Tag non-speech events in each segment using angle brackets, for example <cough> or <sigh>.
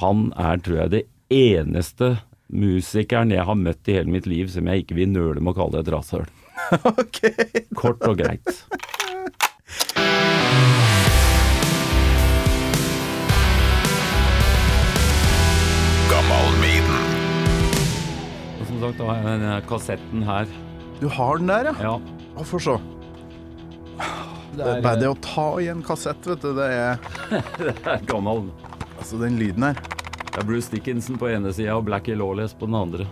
han er, tror jeg, det eneste musikeren jeg har møtt i hele mitt liv som jeg ikke vil nøle med å kalle et rasshøl. <laughs> Ok. Kort og greit. Og som sagt, da har jeg den kassetten her. Du har den der, ja? Ja. Å, Få se. Det er bare det å ta i en kassett, vet du. Det er <laughs> Det er gammel. Altså den lyden her. Det er Bruce Dickinson på ene sida og Blackie Lawless på den andre.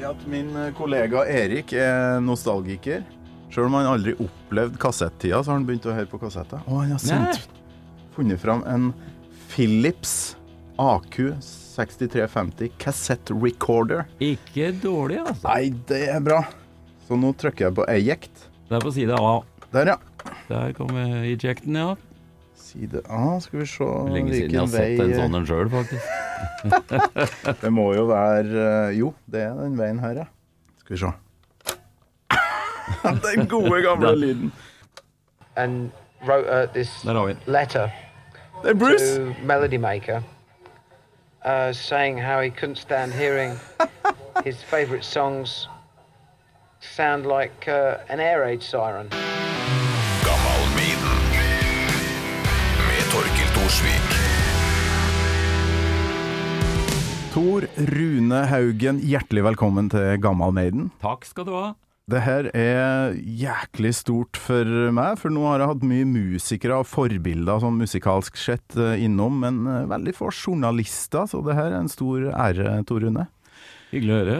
Ja, at min eh, kollega Erik er nostalgiker. Sjøl om han aldri opplevde kassettida, så har han begynt å høre på kassetter. Og han har sendt, funnet fram en Philips AQ 6350 cassette recorder. Ikke dårlig, altså. Nei, det er bra. Så nå trykker jeg på eject. Det er på side A. Der, ja. Der kommer ejecten, ja. Side A, skal vi se Lenge siden jeg har sett en sånn en sjøl, faktisk. <laughs> Det må jo være eh, Jo, det er den veien her, ja. Skal vi se. <laughs> den gode, gamle Den. lyden. and wrote uh, this Der har vi den. letter Det er Bruce! to Melody Maker, uh, saying how he couldn't stand hearing <laughs> his favourite songs sound like uh, an air raid siren. Torkil Tor Rune Haugen, hjertelig velkommen til Gammal Maiden. Takk skal du ha. Det her er jæklig stort for meg, for nå har jeg hatt mye musikere og forbilder sånn musikalsk sett eh, innom, men eh, veldig få journalister, så det her er en stor ære, Tor Rune. Hyggelig å høre.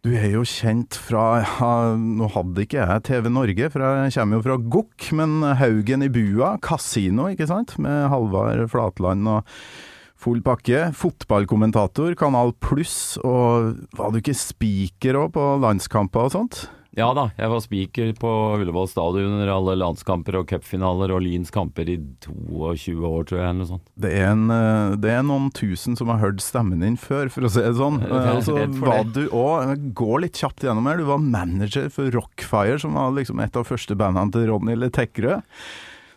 Du er jo kjent fra ja, Nå hadde ikke jeg TV Norge, for jeg kommer jo fra Gokk, men Haugen i bua, kasino, ikke sant, med Halvard Flatland og full pakke. Fotballkommentator, Kanal Pluss, og var du ikke speaker òg på landskamper og sånt? Ja da, jeg var speaker på Ullevål stadion under alle landskamper og cupfinaler og Lyns kamper i 22 år, tror jeg, eller noe sånt. Det er, en, eh, det er noen tusen som har hørt stemmen din før, for å si det sånn. <laughs> Jeg er Eh, Og så var det. du òg, gå litt kjapt gjennom her, du var manager for Rockfire, som var liksom et av første bandene til Ronny Letekkerød.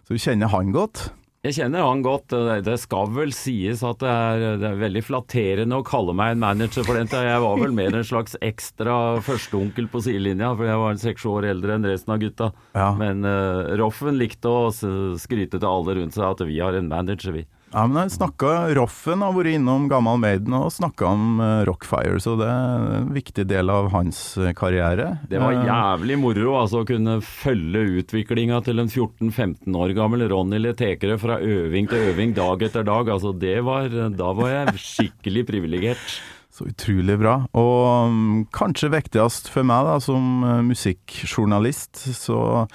Så du kjenner han godt. Jeg kjenner han godt. Det skal vel sies at det er, det er veldig flatterende å kalle meg en manager for den tida. Jeg var vel mer en slags ekstra førsteonkel på sidelinja, for jeg var seks år eldre enn resten av gutta. Ja. Men uh, Roffen likte å skryte til alle rundt seg at vi har en manager, vi. Ja, men jeg snakka Roffen har vært innom Gammal Maiden og snakka om uh, Rockfire, så det er en viktig del av hans eh, karriere. Det var Eh, jævlig moro altså, å kunne følge utviklinga til en 14-15 år gammel Ronny Letekere fra øving til øving dag etter dag. Altså, det var, da var jeg skikkelig privilegert. <laughs> Så utrolig bra. Og um, kanskje viktigst for meg da, som uh, musikkjournalist, så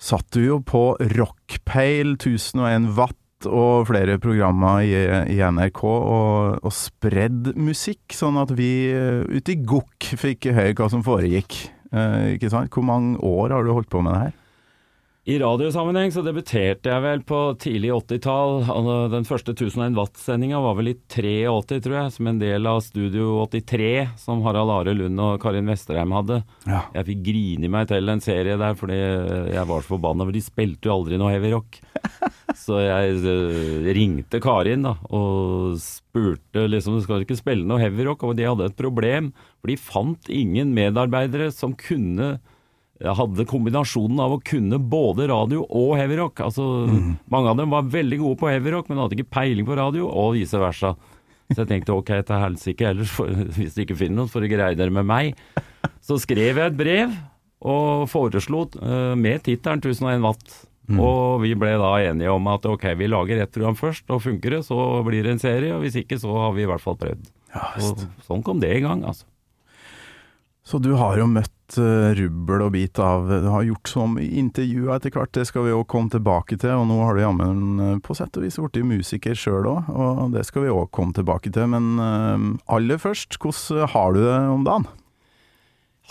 satt du jo på Rockpeil, 1001 watt og flere programmer i, i NRK og, og spredd musikk, sånn at vi eh, ute i gokk fikk høre hva som foregikk. Eh, ikke sant? Hvor mange år har du holdt på med det her? I radiosammenheng så debuterte jeg vel på tidlig 80-tall. Altså, Den første 1001 Watt-sendinga var vel i 83, tror jeg, som en del av Studio 83, som Harald Are Lund og Karin Vesterheim hadde. Ja. Jeg fikk grine meg til en serie der fordi jeg var så forbanna, for de spilte jo aldri noe heavy rock. <laughs> Så jeg eh, ringte Karin da, og spurte liksom skal du ikke spille noe heavy rock, og de hadde et problem, for de fant ingen medarbeidere som kunne hadde kombinasjonen av å kunne både radio og heavyrock. Altså, Mange av dem var veldig gode på heavyrock, men hadde ikke peiling på radio, og vice versa. Så jeg tenkte ok, til helsike ellers, for, <laughs> hvis dere ikke finner noen, får dere greie dere med meg. Så skrev jeg et brev og foreslo uh, med tittelen 1001 watt. Og vi ble da enige om at ok, vi lager ett program først, og funker det, så blir det en serie, og hvis ikke, så har vi i hvert fall prøvd. og sånn kom det i gang, altså. Så du har jo møtt eh, rubbel og bit av Du har gjort som intervjuer etter hvert, det skal vi òg komme tilbake til. Og nå har du jammen eh, på sett og vis blitt musiker sjøl òg, og det skal vi òg komme tilbake til. Men eh, aller først, hvordan har du det om dagen?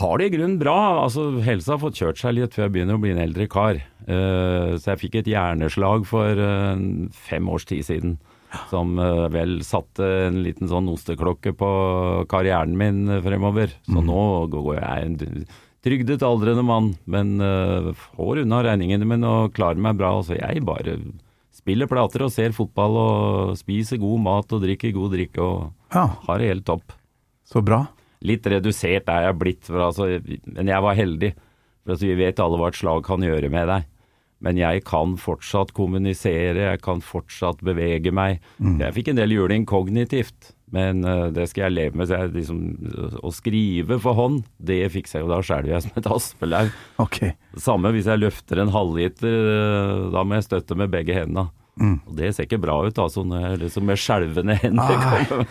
Har det i grunnen bra. Altså, helsa har fått kjørt seg litt før jeg begynner å bli en eldre kar. Eh, så jeg fikk et hjerneslag for eh, fem års tid siden. Som eh, vel satte en liten sånn osteklokke på karrieren min eh, fremover. Så nå går jeg en trygdet aldrende mann, men eh, får unna regningene mine og klarer meg bra. Så jeg bare spiller plater og ser fotball og spiser god mat og drikker god drikke og Ja, har det helt topp. så bra. Litt redusert er jeg blitt, for altså, men jeg var heldig. For altså, vi vet alle hva et slag kan gjøre med deg. Men jeg kan fortsatt kommunisere, jeg kan fortsatt bevege meg. Jeg fikk en del juling kognitivt, men uh, det skal jeg leve med. Så jeg, liksom, å skrive for hånd, det fikser jeg jo. Da skjelver jeg som et aspelaug. Ok. Samme hvis jeg løfter en halvliter, eh, da må jeg støtte med begge hendene. Og det ser ikke bra ut, altså, når liksom med skjelvende hender Ah.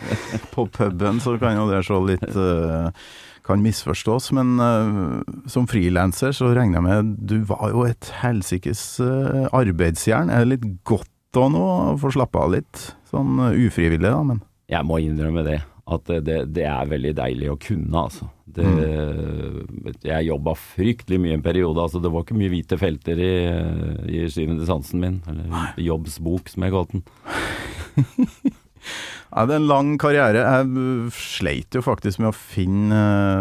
På puben så kan jo det se litt eh, Kan misforstås, men uh, som frilanser så regner jeg med Du var jo et helsikes uh, arbeidsjern. Er det litt godt da nå å få slappe av litt? Sånn uh, ufrivillig, da, men Jeg må innrømme det. At det, det, er veldig deilig å kunne, altså. Det, Jeg jobba fryktelig mye en periode. altså Det var ikke mye hvite felter i, i sansen min. Eller jobbsbok, som jeg kalte den. <laughs> <laughs> <laughs> Ja, det er en lang karriere. Jeg sleit jo faktisk med å finne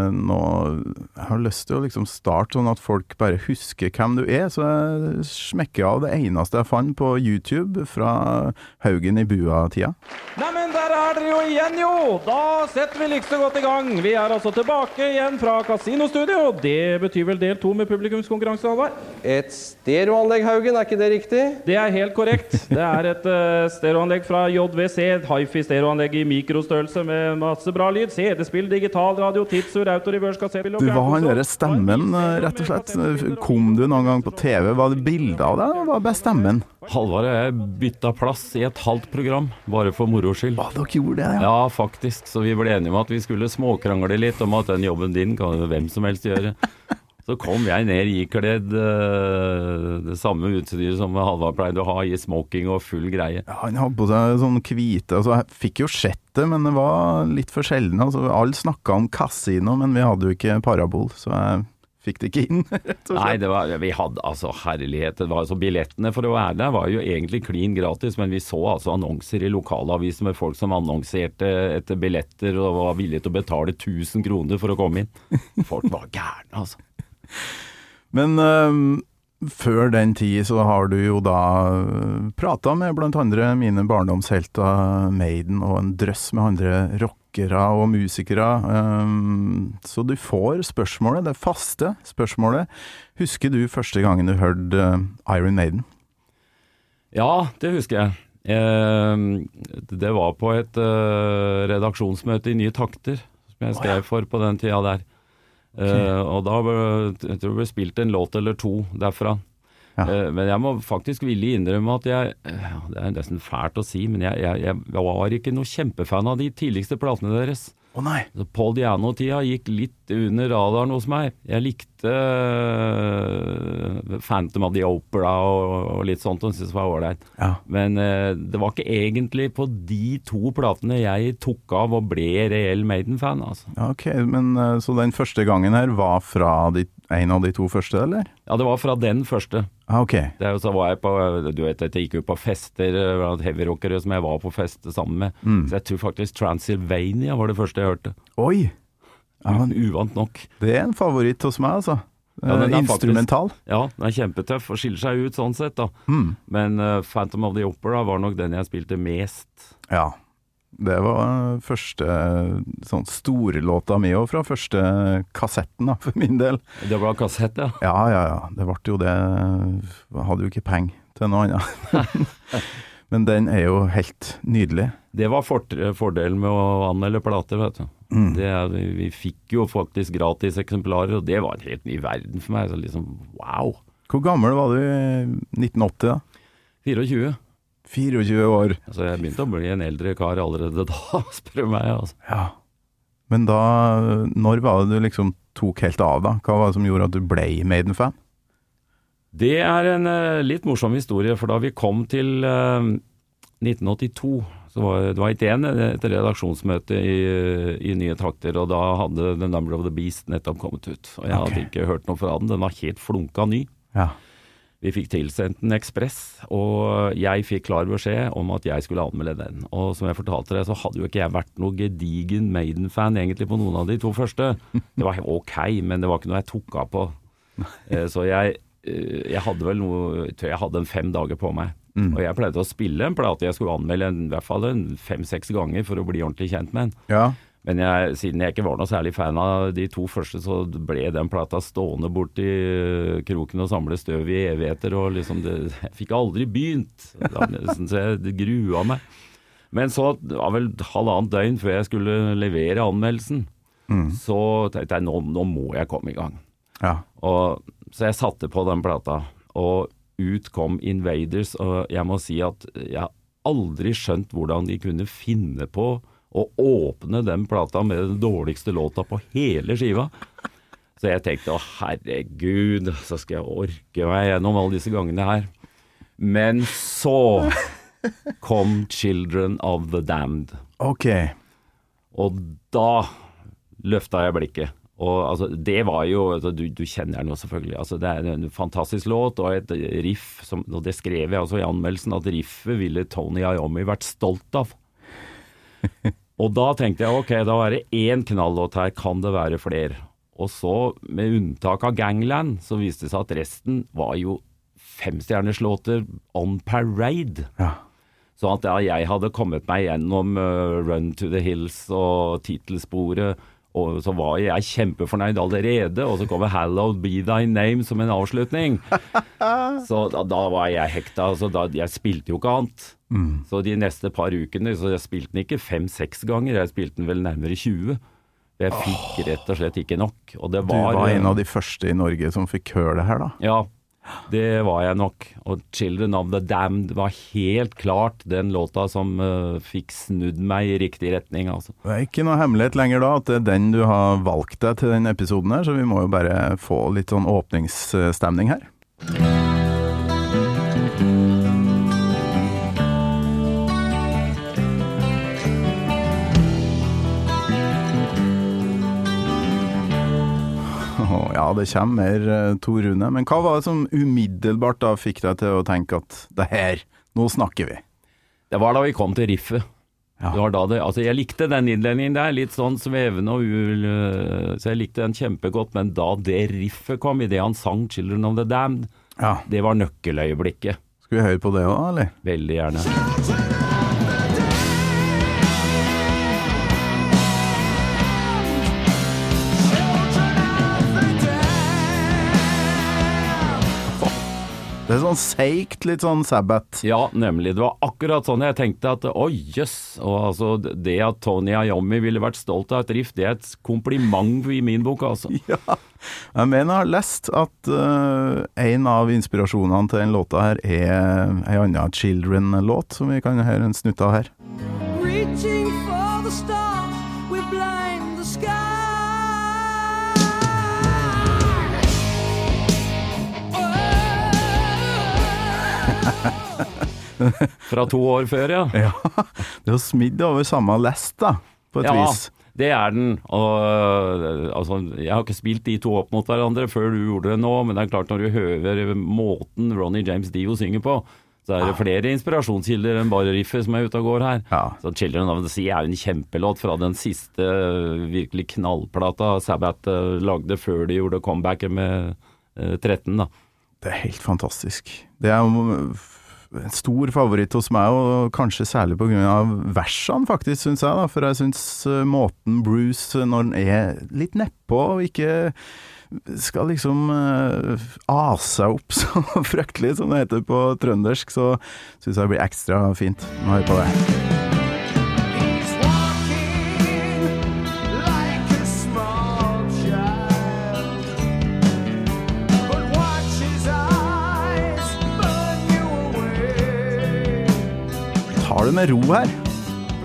uh, noe Jeg har lyst til å liksom starte sånn at folk bare husker hvem du er, så jeg smekker av det eneste jeg fant på YouTube fra Haugen i bua-tida. Neimen, der er dere jo igjen, jo! Da setter vi like så godt i gang. Vi er altså tilbake igjen fra Kasinostudio. Det betyr vel del to med publikumskonkurranse, Halvard? Et stereoanlegg, Haugen, er ikke det riktig? Det er helt korrekt. Det er et uh, stereoanlegg fra JWC. Et hifi stereoanlegg i mikrostørrelse med masse bra lyd. CD-spill, digitalradio, tidsur, autorevers, kassettspill og Du var han derre stemmen, uh, rett og slett. Kom du noen gang på TV? Var det bilde av deg, eller var det bare stemmen? Halvard og jeg bytta plass i et halvt program, bare for moro skyld. Å, dere gjorde det, ja. Ja, faktisk. Så vi ble enige om at vi skulle småkrangle litt om at den jobben din kan jo hvem som helst gjøre. <laughs> Så kom jeg ned ikledd uh, det samme utstyret som Halvard pleide å ha, i smoking og full greie. Ja, Han hadde på seg sånn hvite altså, Jeg fikk jo sett det, men det var litt for sjelden. Altså, alle snakka om kasino, men vi hadde jo ikke parabol, så jeg fikk det ikke inn. <laughs> rett og Nei, det var, vi hadde altså herlighet. Det var altså Billettene for å være der var jo egentlig klin gratis, men vi så altså annonser i lokalaviser med folk som annonserte etter billetter og var villige til å betale 1000 kroner for å komme inn. Folk var gærne, altså. <laughs> Men øhm, før den tid så har du jo da prata med blant andre mine barndomshelter Maiden og en drøss med andre rockere og musikere. øhm, så du får spørsmålet, det faste spørsmålet. Husker du første gangen du hørte øh, Iron Maiden? Ja, det husker jeg. Eh, det var på et eh, redaksjonsmøte i Nye Takter, som jeg skrev for på den tida der. Eh, og da ble, jeg tror det ble spilt en låt eller to derfra. Ja. Eh, men jeg må faktisk villig innrømme at jeg eh, Det er nesten fælt å si, men jeg, jeg, jeg var ikke noe kjempefan av de tidligste platene deres. Å nei! Så Paul Diano-tida gikk litt under radaren hos meg. Jeg likte eh, Phantom of the Opera og, og litt sånt, og syntes det var ålreit. Ja. Men uh, det var ikke egentlig på de to platene jeg tok av og ble reell Maiden-fan, altså. Ok, men uh, Så den første gangen her var fra de, en av de to første, eller? Ja, det var fra den første. Ja, ok. Det er jo så var jeg på Du vet, jeg gikk jo på fester eh, blant heavyrockere som jeg var på fest sammen med. Mm. Så jeg tror faktisk Transylvania var det første jeg hørte. Oi! Ja, men Uvant nok. det er en favoritt hos meg, altså. Ja, den Eh, er faktisk- Instrumental. Ja, den er kjempetøff og skiller seg ut sånn sett, da. Mm. Men uh, Phantom of the Opera var nok den jeg spilte mest. Ja. Det var første sånn storlåta mi òg, fra første kassetten, da, for min del. Det var kassett, ja. Ja, ja, ja. Det ble jo det Jeg hadde jo ikke penger til noe annet. <laughs> Men den er jo helt nydelig. Det var fordelen med å anmelde plater, vet du. Mm. Det, vi fikk jo faktisk gratis eksemplarer, og det var en helt ny verden for meg. Så liksom, wow. Hvor gammel var du i 1980, da? 24. 24 år. Altså, jeg begynte å bli en eldre kar allerede <laughs> da, spør du meg. Altså. Ja. Men da Når var det du liksom tok helt av, da? Hva var det som gjorde at du ble Maiden-fan? Det er en uh, litt morsom historie, for da vi kom til uh, 1982, så var det var ikke én et redaksjonsmøte i, i Nye Takter, og da hadde The Number of the Beast nettopp kommet ut. Og jeg okay. hadde ikke hørt noe fra den, den var helt flunka ny. Ja. Vi fikk tilsendt en ekspress, og jeg fikk klar beskjed om at jeg skulle anmelde den. Og som jeg fortalte deg, så hadde jo ikke jeg vært noe gedigen Maiden-fan egentlig på noen av de to første. Det var <laughs> ok, men det var ikke noe jeg tok av på. Eh, Så jeg, eh, jeg hadde vel noe, jeg hadde en fem dager på meg. Mm. Og jeg pleide å spille en plate jeg skulle anmelde en, i hvert fall fem-seks ganger for å bli ordentlig kjent med den. Ja. Men jeg, siden jeg ikke var noe særlig fan av de to første, så ble den plata stående borti øh, kroken og samle støv i evigheter. Og liksom det, jeg fikk aldri begynt. Nesten så jeg grua meg. Men så det var vel halvannet døgn før jeg skulle levere anmeldelsen, så tenkte jeg nå, nå må jeg komme i gang. ja. Og, så jeg satte på den plata, og ut kom Invaders, og jeg må si at jeg har aldri skjønt hvordan de kunne finne på å åpne den plata med den dårligste låta på hele skiva. Så jeg tenkte å herregud, så skal jeg orke meg gjennom alle disse gangene her. Men så kom Children of the Damned. Ok. Og da løfta jeg blikket. Og altså, det var jo altså, du, du kjenner den jo selvfølgelig. Altså, det er en fantastisk låt og et riff som Og det skrev jeg altså i anmeldelsen, at riffet ville Tony Iommi vært stolt av. og da tenkte jeg ok, da er det én knallåt her, kan det være flere? Og så, med unntak av Gangland, så viste det seg at resten var jo femstjernerslåter on parade. Ja. Sånn at jeg hadde kommet meg gjennom uh, Run to the Hills og tittelsporet, og så var jeg kjempefornøyd allerede, og så kommer Hallowed Be Thy Name som en avslutning. <laughs> så da, da var jeg hekta. Så da, jeg spilte jo ikke annet. Så de neste par ukene så jeg spilte den ikke fem-seks ganger, jeg spilte den vel nærmere 20. Jeg fikk rett og slett ikke nok. Og det Du var, var en eh, av de første i Norge som fikk høre det her, da. ja, det var jeg nok. Og 'Children of the Damned' var helt klart den låta som uh, fikk snudd meg i riktig retning, altså. Det er ikke noe hemmelighet lenger da at det er den du har valgt deg til den episoden her, så vi må jo bare få litt sånn åpningsstemning her. Ja, det kommer mer, eh, Tor Rune. Men hva var det som umiddelbart da fikk deg til å tenke at det her, nå snakker vi? Det var da vi kom til riffet. Ja. Det var da det, altså jeg likte den innledningen der, litt sånn svevende og ul, øh, så jeg likte den kjempegodt, men da det riffet kom, idet han sang 'Children of the Damned', Ja, det var nøkkeløyeblikket. skal vi høre på det òg, eller? Veldig gjerne. Det er sånn seigt, litt sånn Sabbat. Ja, nemlig. Det var akkurat sånn jeg tenkte at oi, jøss. Og altså, det at Tony Iommi ville vært stolt av et riff, det er et kompliment i min bok, altså. <laughs> Ja. Jeg mener jeg har lest at uh, en av inspirasjonene til den låta her er ei anna Children-låt, som vi kan høre en snutt av her. Reaching for the stars, <laughs> Fra to år før, ja. <laughs> Ja, det er smidd over samme lest, da, på et Ja, vis. det er den. Og øh, altså, jeg har ikke spilt de to opp mot hverandre før du gjorde det nå, men det er klart når du hører måten Ronny James Dio synger på, så er det flere inspirasjonskilder enn bare riffet som er ute og går her. Ja. Så 'Children of the Sea' er jo en kjempelåt fra den siste virkelig knallplata Sabbath øh, lagde før de gjorde comebacket med øh, 13, da. Det er helt fantastisk. Det er jo en stor favoritt hos meg, og kanskje særlig av versene, faktisk, syns jeg. da, For jeg syns eh, måten Bruce, eh, når han er litt nedpå og ikke skal liksom uh, ase opp <laughs> så fryktelig, som det heter på trøndersk, så syns jeg det blir ekstra fint. Må høre på det. Tar det med ro her.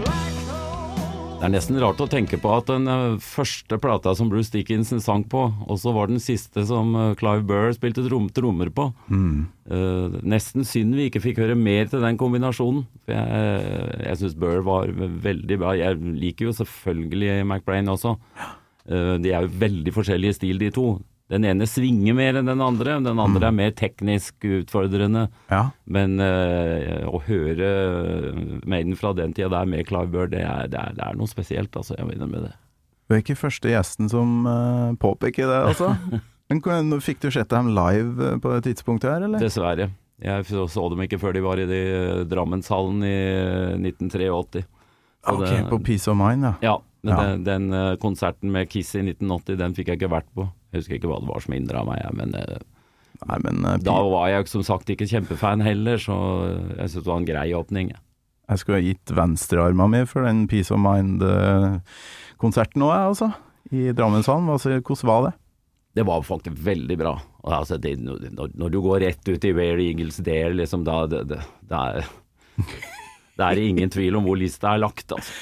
Det er nesten rart å tenke på at den øh, første plata som Bruce Dickinson sang på, også var den siste som øh, Clive Burr spilte trom trommer på. Eh, nesten synd vi ikke fikk høre mer til den kombinasjonen. For jeg, jeg syns Burr var veldig bra. Jeg liker jo selvfølgelig McBrain også. Uh, de er jo veldig forskjellige stil, de to. Den ene svinger mer enn den andre, den andre er mer teknisk utfordrende. Ja. Men eh, å høre Maiden fra den tida der med Clive Burr, det er, det er, det er noe spesielt, altså. Jeg må innrømme det. Du er ikke første gjesten som uh, påpeker det, altså. <laughs> Men Fikk du sett dem live eh, på det tidspunktet her, eller? Dessverre. Jeg så dem ikke før de var i de, eh, Drammenshallen i eh, 1983. Så Ok, det- på Peace of Mind, ja. Ja, men Ja. Den, den eh, konserten med Kiss i 1980, den fikk jeg ikke vært på. Jeg husker ikke hva det var som hindra meg, men eh, Nei, men uh, da var jeg som sagt ikke kjempefan heller, så jeg syntes det var en grei åpning. jeg. jeg skulle ha gitt venstrearma mi for den Peace of Mind-konserten òg, jeg, altså. I Drammenshallen. Hva Hvordan var det? Det var faktisk veldig bra. Altså, det, når, når du går rett ut i Where Eagles Dare, liksom, da det, det, det er <laughs> det er ingen tvil om hvor lista er lagt, altså.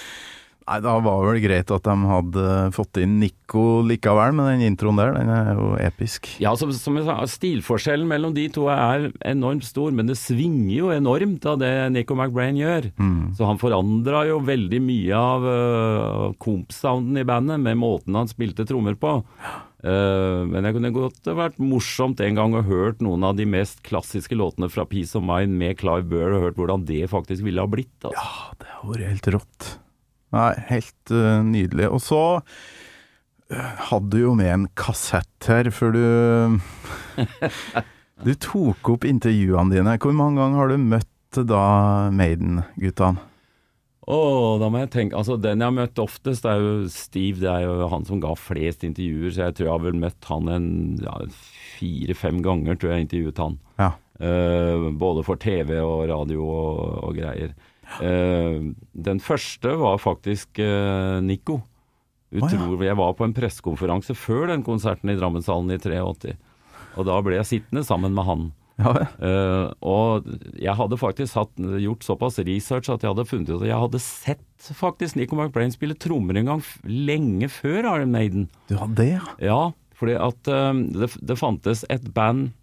Nei, da var vel greit at de hadde fått inn Nico likevel, med den introen der. Den er jo episk. Ja, som, som jeg sa, stilforskjellen mellom de to er enormt stor, men det svinger jo enormt av det Nico McBrain gjør. Så han forandra jo veldig mye av uh, comp-sounden i bandet med måten han spilte trommer på. Uh, men det kunne godt vært morsomt en gang å hørt noen av de mest klassiske låtene fra Peace of Mind med Clive Burr, og hørt hvordan det faktisk ville ha blitt. Altså. Ja, det har vært helt rått. Nei, helt uh, nydelig. Og så eh, hadde du jo med en kassett her, før du <laughs> Du tok opp intervjuene dine. Hvor mange ganger har du møtt da Maiden-guttene? Åh, da må jeg tenke Altså, den jeg har møtt oftest, er jo Steve. Det er jo han som ga flest intervjuer, så jeg tror jeg har vel møtt han en ja, fire-fem ganger, tror jeg jeg intervjuet han. Ja. Uh, både for TV og radio og, og greier. Eh, den første var faktisk uh, Nico. Utrolig. Jeg var på en pressekonferanse før den konserten i Drammenshallen i 83. Og da ble jeg sittende sammen med han. Ja. Eh, og jeg hadde faktisk hatt, gjort såpass research at jeg hadde funnet ut at jeg hadde sett faktisk Nico McBrain spille trommer en gang lenge før Iron Maiden. Du hadde det, ja? Ja, fordi at eh, det, det fantes et band eh,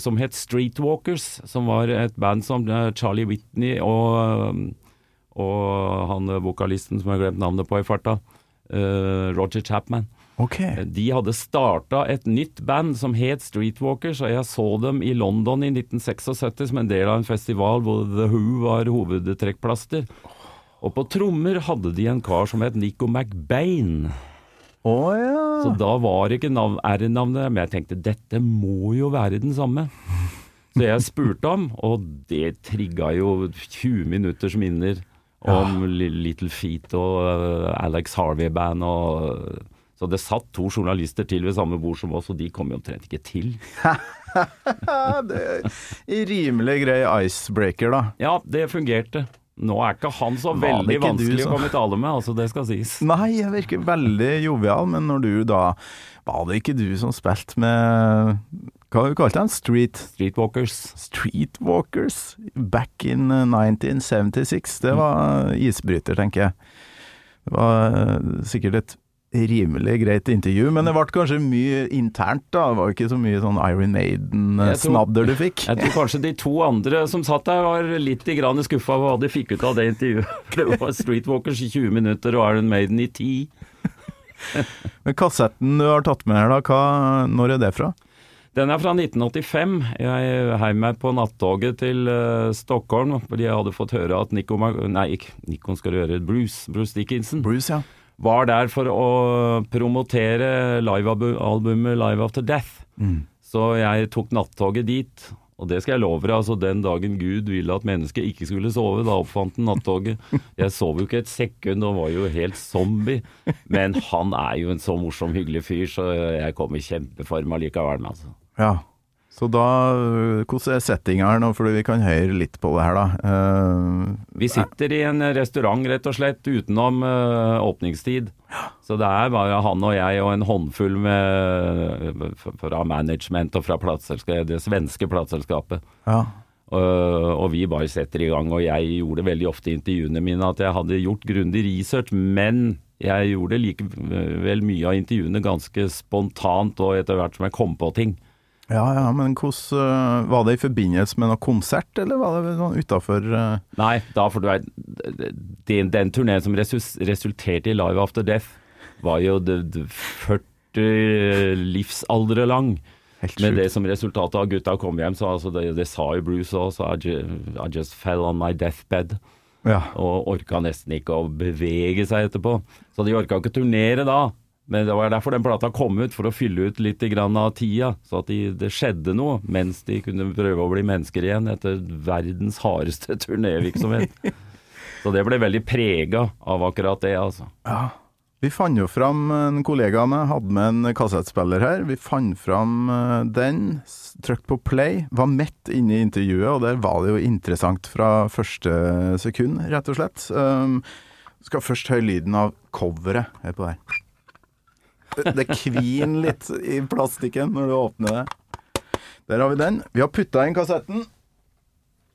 som het Streetwalkers, som var et band som eh, Charlie Whitney og, eh, og han eh, vokalisten som jeg har glemt navnet på i farta, eh, Roger Chapman. Okay. De hadde starta et nytt band som het Streetwalkers, og jeg så dem i London i 1976 som en del av en festival hvor The Who var hovedtrekkplaster. Og på trommer hadde de en kar som het Nico McBain. Å ja. Så da var ikke R-navnet men jeg tenkte dette må jo være den samme. Så jeg spurte ham, og det trigga jo 20 minutters minner om ja. Little Feet og uh, Alex Harvey-band og Så det satt to journalister til ved samme bord som oss, og de kom jo omtrent ikke til. <laughs> Det er rimelig grei icebreaker, da. Ja, det fungerte. Nå er ikke han så veldig vanskelig du vanskelig å komme i tale med, altså det skal sies. Nei, jeg virker veldig jovial, men når du da Var det ikke du som spilte med Hva kalte dem? Street Streetwalkers. Streetwalkers back in uh, 1976. Det var isbryter, tenker jeg. Det var uh, sikkert et rimelig greit intervju, men det ble kanskje mye internt, da. Det var ikke så mye sånn Iron Maiden-snadder du fikk. Jeg tror kanskje de to andre som satt der var litt i grann skuffa over hva de fikk ut av det intervjuet. <laughs> Det var Streetwalkers i 20 minutter og Iron Maiden i 10. <laughs> Men kassetten du har tatt med her, da, hva, når er det fra? Den er fra 1985. Jeg heiv meg på nattoget til uh, Stockholm fordi jeg hadde fått høre at Nico Mag Nei, ikke Nico skal du gjøre, Bruce, Bruce Dickinson Bruce, ja. Var der for å promotere livealbumet Live After Death. Så jeg tok nattoget dit. Og det skal jeg love deg, altså den dagen Gud ville at mennesket ikke skulle sove, da oppfant han nattoget. <laughs> Jeg sov jo ikke et sekund og var jo helt zombie. Men han er jo en så morsom, hyggelig fyr, så jeg kom i kjempeform allikevel. Altså. ja. Så da, hvordan er settinga her nå, for vi kan høre litt på det her, da. Uh, Vi sitter i en restaurant rett og slett utenom uh, åpningstid. Så det er bare han og jeg og en håndfull med, fra management og fra det svenske plateselskapet. ja. Og, og vi bare setter i gang. Og jeg gjorde veldig ofte i intervjuene mine at jeg hadde gjort grundig research, men jeg gjorde likevel mye av intervjuene ganske spontant og etter hvert som jeg kom på ting. Ja, ja, men hvordan øh, Var det i forbindelse med noen konsert, eller var det sånn utafor Nei, da får du den, den turneen som resus, resulterte i Live After Death, var jo det, det 40 livsaldre lang. Med det som resultatet av gutta kom hjem, så altså det, det sa jo Bruce òg, så I, I just fell on my deathbed. Ja. Og orka nesten ikke å bevege seg etterpå. Så de orka ikke turnere da. Men det var derfor den plata kom ut, for å fylle ut litt av tida. Så at de, det skjedde noe mens de kunne prøve å bli mennesker igjen etter verdens hardeste <laughs> turnévirksomhet. Så det ble veldig prega av akkurat det, altså. Ja. Vi fant jo fram En kollega av meg hadde med en kassettspiller her. Vi fant fram eh, den, trykket på play, var midt inne i intervjuet, og der var det jo interessant fra første sekund, rett og slett. Um, skal først høre lyden av coveret. Hør på det her. Det- kviner litt i plastikken når du åpner det. Der har vi den. Vi har putta inn kassetten.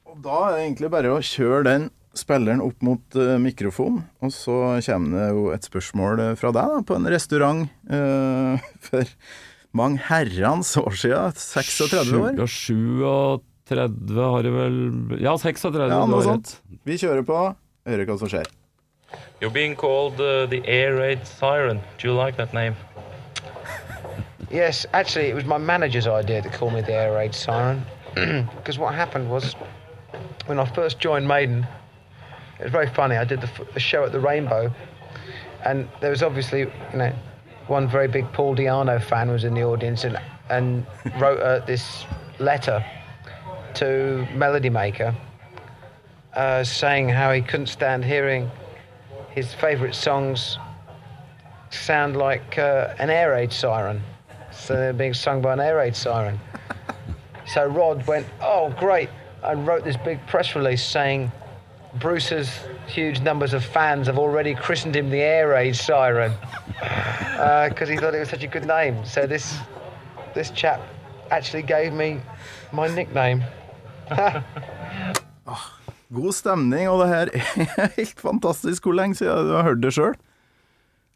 Og da er det egentlig bare å kjøre den spilleren opp mot uh, mikrofonen, og så kommer det jo et spørsmål eh, fra deg da, på en restaurant uh, <laughs> for mange herrens år siden. 36 år. Sju- 37 har det vel Ja, 36. Ja, noe sånt. Vi kjører på, hører hva som skjer. You're being called uh, the air raid siren. Do you like that name? Yes, actually, it was my manager's idea to call me the air raid siren. <clears throat> Because what happened was, when I first joined Maiden, it was very funny. I did the, the show at the Rainbow, and there was obviously, you know, one very big Paul Diano fan was in the audience and and wrote uh, this letter to Melody Maker, uh, saying how he couldn't stand hearing his favourite songs sound like uh, an air raid siren. So they're being sung by an air raid siren. so Rod went, oh, great, and wrote this big press release saying Bruce's huge numbers of fans have already christened him the air raid siren <laughs> because he thought it was such a good name. So this this chap actually gave me my nickname. <laughs> God stemning, og det her er <laughs> helt fantastisk. Hvor lenge siden du har hørt det sjøl?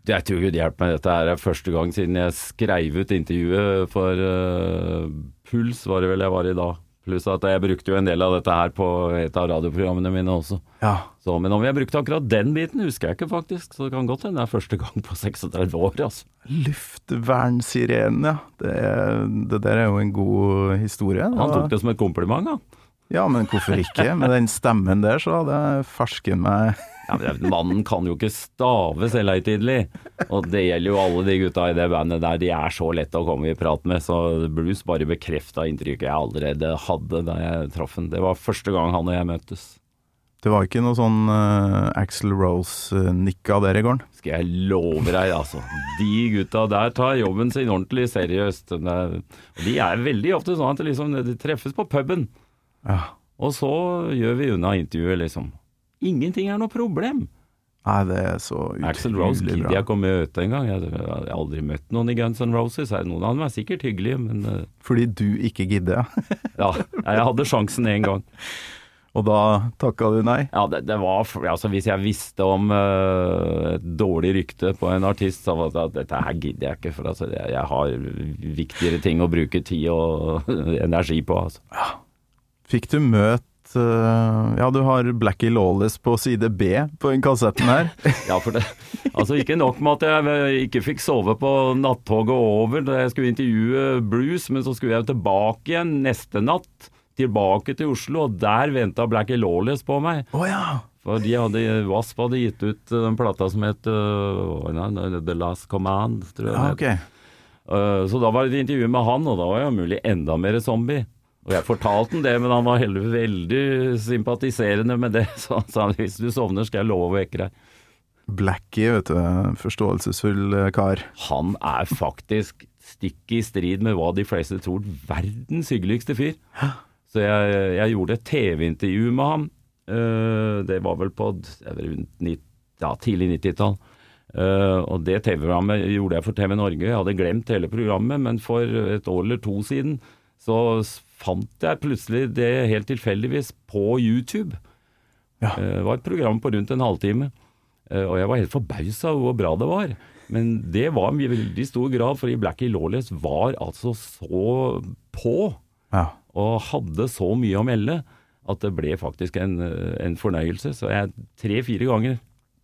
Jeg tror Gud hjelpe meg, dette er første gang siden jeg skrev ut intervjuet for uh, Puls, var det vel jeg var i da. Pluss at jeg brukte jo en del av dette her på et av radioprogrammene mine også. Ja. Så, men om jeg brukte akkurat den biten, husker jeg ikke faktisk. Så det kan godt hende det er første gang på <laughs> 36 år, altså. Luftvernsirenen, ja. Det, det der er jo en god historie. Han tok det som et kompliment, han. Ja, men hvorfor ikke? Med den stemmen der, så hadde jeg farsken meg <laughs> Ja, men Mannen kan jo ikke stave selvhøytidelig. Og det gjelder jo alle de gutta i det bandet der. De er så lette å komme i prat med. Så blues bare bekrefta inntrykket jeg allerede hadde da jeg traff ham. Det var første gang han og jeg møttes. Det var ikke noe sånn uh, Axel Rose-nikka der i gården? Skal jeg love deg, altså. De gutta der tar jobben sin ordentlig seriøst. Er- Og de er veldig ofte sånn at de, liksom, de treffes på puben, Ja. og så gjør vi unna intervjuet, liksom. Ingenting er noe problem. Nei, det er så Axel Rose gidder jeg ikke å møte engang. Jeg har aldri møtt noen i Guns N' Roses. Noen av dem er sikkert hyggelige, men eh, Fordi du ikke gidder, ja. <laughs> ja, jeg hadde sjansen én gang. <laughs> Og da takka du nei? Ja, det, det var altså Hvis jeg visste om uh, et dårlig rykte på en artist, så var det at dette her gidder jeg ikke. For altså, jeg, jeg har viktigere ting å bruke tid og <laughs> energi på. Altså. Fikk du møte eh, Ja, du har Blackie Lawless på side B på den kassetten her. <laughs> Ja, for det, altså Ikke nok med at jeg ikke fikk sove på nattoget over da jeg skulle intervjue Bruce, men så skulle jeg tilbake igjen neste natt. Tilbake til Oslo, og der venta Blackie Lawless på meg. Oh, ja! For de hadde, Wasp hadde gitt ut den plata som het uh, The Last Command, tror jeg. ja okay. ok. Uh, så da var det et intervju med han, og da var jeg om mulig enda mer zombie. Og jeg fortalte han det, men han var heller veldig sympatiserende med det. <laughs> Så han sa hvis du sovner, skal jeg love å vekke deg. Blackie, vet du. Forståelsesfull eh, kar. Han er faktisk stikk i strid med hva de fleste tror, verdens hyggeligste fyr. Så jeg, jeg gjorde et TV-intervju med ham. Eh, det var vel på nitt- ja, tidlig 90-tall. Uh, og det TV-programmet gjorde jeg for TV Norge. Jeg hadde glemt hele programmet, men for et år eller to siden så fant jeg plutselig det helt tilfeldigvis på YouTube. Ja. Eh, Det var et program på rundt en halvtime. Eh, Og jeg var helt forbausa over hvor bra det var. Men det var i veldig stor grad fordi Blackie Lawless var altså så på, Ja. og hadde så mye å melde, at det ble faktisk en, eh, en fornøyelse. Så jeg tre-fire ganger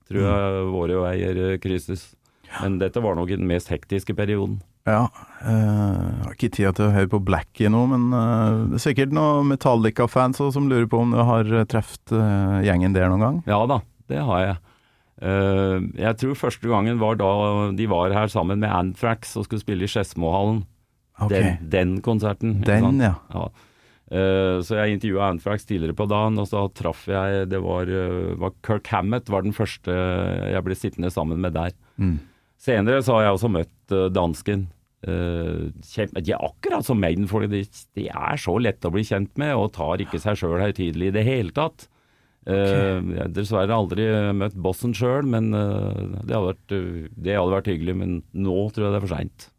tror jeg våre veier krysses. Men dette var nok den mest hektiske perioden. Ja. Uh, har ikke tid til å høre på Blackie nå, men uh, det er sikkert noen Metallica-fans som lurer på om du har eh, truffet uh, gjengen der noen gang? Ja da, det har jeg. Jeg tror første gangen var da de var her sammen med Anthrax og skulle spille i Skedsmohallen. Okay. Den, den konserten. Den, ja. Ja. Så jeg intervjua Anthrax tidligere på dagen, og så traff jeg Det var, var Kirk Hammett var den første jeg ble sittende sammen med der. Mm. Senere så har jeg også møtt dansken. Kjempe, de er akkurat som Maiden-folk. De, de er så lette å bli kjent med, og tar ikke seg sjøl høytidelig i det hele tatt. Eh, jeg har dessverre aldri møtt bossen sjøl, men uh, det, hadde vært, det hadde vært hyggelig. Men nå tror jeg det er for seint.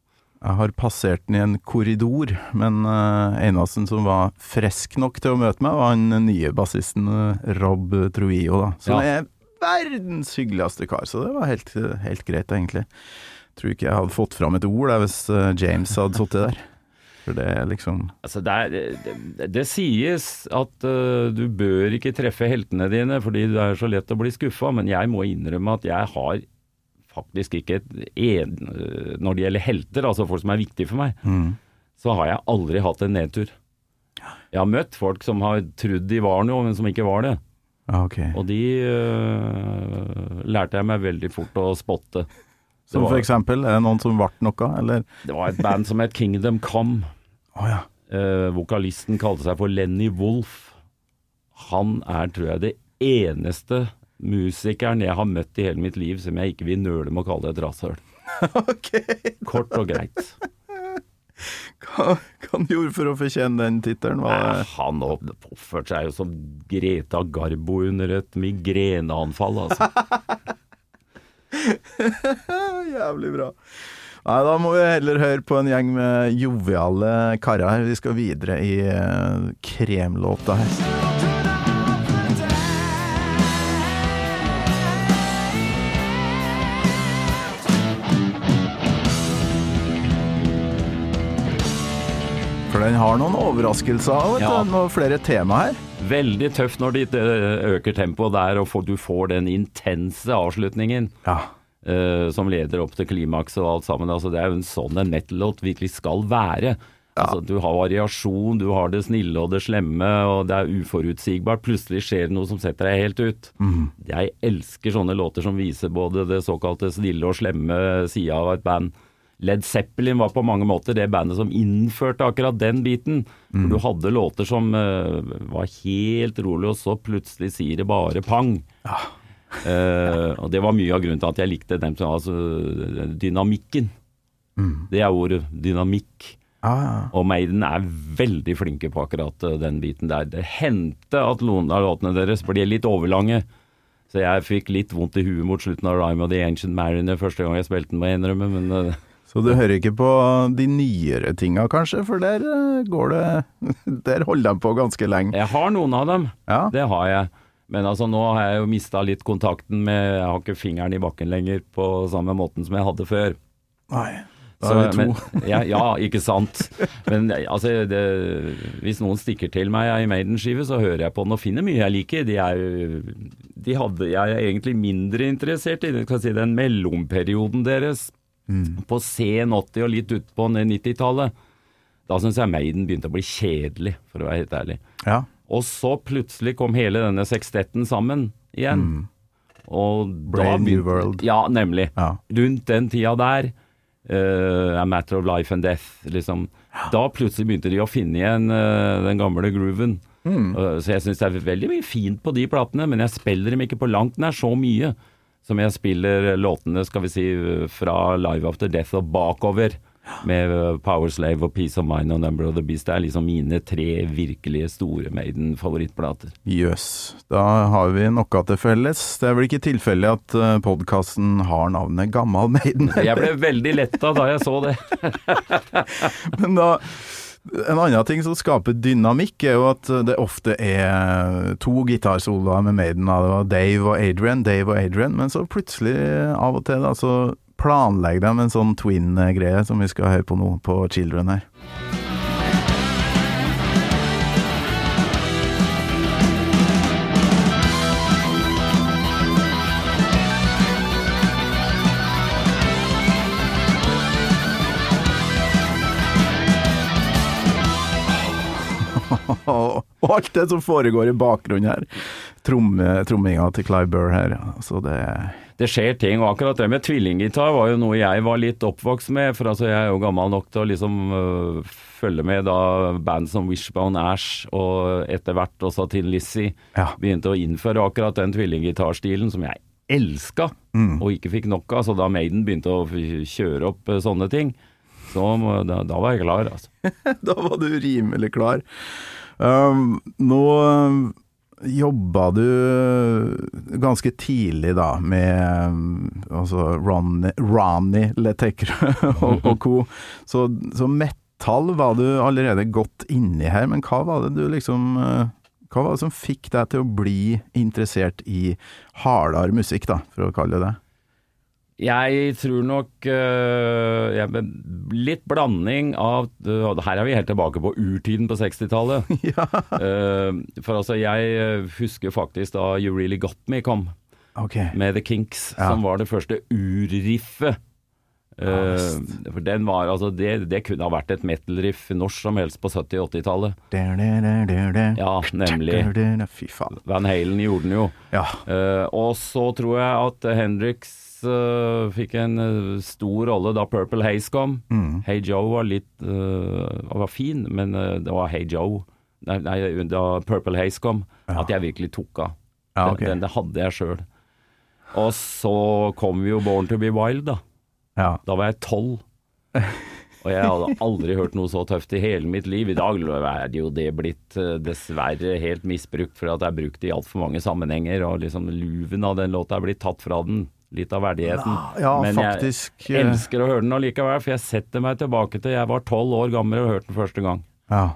Jeg har passert den i en korridor, men uh, eneste som var frisk nok til å møte meg, var den nye bassisten Rob Trujillo, da. Som Ja. er verdens hyggeligste kar, så det var helt, helt greit, egentlig. Tror ikke jeg hadde fått fram et ord der hvis eh, James hadde sittet der. For det er liksom Altså det, er, det, det sies at uh, du bør ikke treffe heltene dine fordi det er så lett å bli skuffa, men jeg må innrømme at jeg har faktisk ikke et en, eh, Når det gjelder helter, altså folk som er viktige for meg, mm. så har jeg aldri hatt en nedtur. Jeg har møtt folk som har trodd de var noe, men som ikke var det. Okay. Og de uh, lærte jeg meg veldig fort å spotte. Det Som var- for eksempel, er det noen som ble noe, eller? Det var et band som het Kingdom Come. Oh, ja. Eh, vokalisten kalte seg for Lenny Wolf. Han er, tror jeg, det eneste musikeren jeg har møtt i hele mitt liv som jeg ikke vil nøle med å kalle et rasshøl. <laughs> ok. Kort og greit. Hva, hva han gjorde for å fortjene den tittelen? Det Han oppførte seg jo som Greta Garbo under et migreneanfall, altså. <laughs> <laughs> Jævlig bra. Nei, da må vi heller høre på en gjeng med joviale karer her. Vi skal videre i eh, kremlåta her. For den har noen overraskelser, vet Ja. Noen flere tema her. Veldig tøft når de eh, øker tempoet der og du får den intense avslutningen. Ja. eh, som leder opp til klimaks og alt sammen. Altså, det er jo en sånn en metal-låt virkelig skal være. Altså, du har variasjon, du har det snille og det slemme, og det er uforutsigbart. Plutselig skjer det noe som setter deg helt ut. Jeg elsker sånne låter som viser både det såkalte snille og slemme sida av et band. Led Zeppelin var på mange måter det bandet som innførte akkurat den biten. For du hadde låter som uh, var helt rolig, og så plutselig sier det bare pang. Eh, og det var mye av grunnen til at jeg likte dem som altså dynamikken. Det er ordet. Dynamikk. Ah. ja. Og Maiden er veldig flinke på akkurat uh, den biten der. Det hendte at noen av låtene deres ble litt overlange. Så jeg fikk litt vondt i huet mot slutten av Rime of the Ancient Mariner første gang jeg spilte den, må jeg innrømme. Men eh, Så du hører ikke på de nyere tinga, kanskje? For der eh, går det <laughs> Der holder de på ganske lenge. jeg har noen av dem. Ja. Det har jeg. Men altså, nå har jeg jo mista litt kontakten med Jeg har ikke fingeren i bakken lenger på samme måten som jeg hadde før. Nei. Da er vi to. Men, ja, ja, ikke sant. Men altså, det, hvis noen stikker til meg i Maiden-skive, så hører jeg på den og finner mye jeg liker. De er de hadde, Jeg er egentlig mindre interessert i si, den mellomperioden deres. På sen 80 og litt utpå 90-tallet. Da syns jeg Maiden begynte å bli kjedelig, for å være helt ærlig. Ja. Og så plutselig kom hele denne sekstetten sammen igjen. Og Brave da New World. Ja, nemlig. Ja. Rundt den tida der, Uh, A Matter of Life and Death, liksom. Da plutselig begynte de å finne igjen uh, den gamle grooven. Eh, så jeg syns det er veldig mye fint på de platene, men jeg spiller dem ikke på langt nær så mye som jeg spiller låtene, skal vi si, fra Live After Death og bakover. Med eh, Power Slave og Peace of Mind og Number of the Beast. Det er liksom mine tre virkelige store Maiden-favorittplater. Jøss. Da har vi noe til felles. Det er vel ikke tilfeldig at podkasten har navnet Gammal Maiden. Jeg ble veldig letta da jeg så det. <laughs> Men da en annen ting som skaper dynamikk, er jo at det ofte er to gitarsoloer med Maiden. Det var Dave og Adrian, Dave og Adrian, men så plutselig, av og til, da, så planlegger de en sånn twin-greie som vi skal høre på nå, på Children her. <laughs> Og alt det som foregår i bakgrunnen her. Tromme, tromminga til Clive Burr her. Så det det skjer ting, og akkurat det med tvillinggitar var jo noe jeg var litt oppvokst med. For altså, jeg er jo gammel nok til å liksom øh, følge med da band som Wishbone Ash og etter hvert også til Lizzie Ja. begynte å innføre akkurat den tvillinggitarstilen som jeg elska og ikke fikk nok av. Så da Maiden begynte å kjøre opp øh, sånne ting, så da, da var jeg klar, altså. <laughs> da var du rimelig klar. Um, nå um, jobba du ganske tidlig da med um, altså Ronny, Ronny <laughs> og, og co. Så, så metal var du allerede godt inni her, men hva var det du liksom uh, Hva var det som fikk deg til å bli interessert i hardere musikk, da, for å kalle det det? Jeg tror nok uh, Litt blanding av uh, Her er vi helt tilbake på urtiden på 60-tallet. <laughs> Eh, for altså, jeg husker faktisk da You Really Got Me kom, okay. med The Kinks, Ja. som var det første urriffet. Eh, for den var altså det, det kunne ha vært et metal-riff når som helst på 70- og 80-tallet. Ja, nemlig. Fy faen. Van Halen gjorde den jo. Ja. Og så tror jeg at Hendrix eh, fikk en uh, stor rolle da Purple Haze kom. Mm. Hey Joe var litt uh, var fin, men eh, det var Hey Joe nei, nei, da Purple Haze kom, Ja. at jeg virkelig tok av. Ja, Den- den, det hadde jeg sjøl. Og så kom jo Born to be Wild, da. Ja. Da var jeg tolv. <laughs> Og jeg hadde aldri hørt noe så tøft i hele mitt liv. I dag er jo det blitt dessverre helt misbrukt, for at det er brukt i altfor mange sammenhenger. Og liksom luven av den låta er blitt tatt fra den. Litt av verdigheten. Ja, Men faktisk. jeg eh, elsker å høre den allikevel, for jeg setter meg tilbake til jeg var tolv år gammel og hørte den første gang. Ja.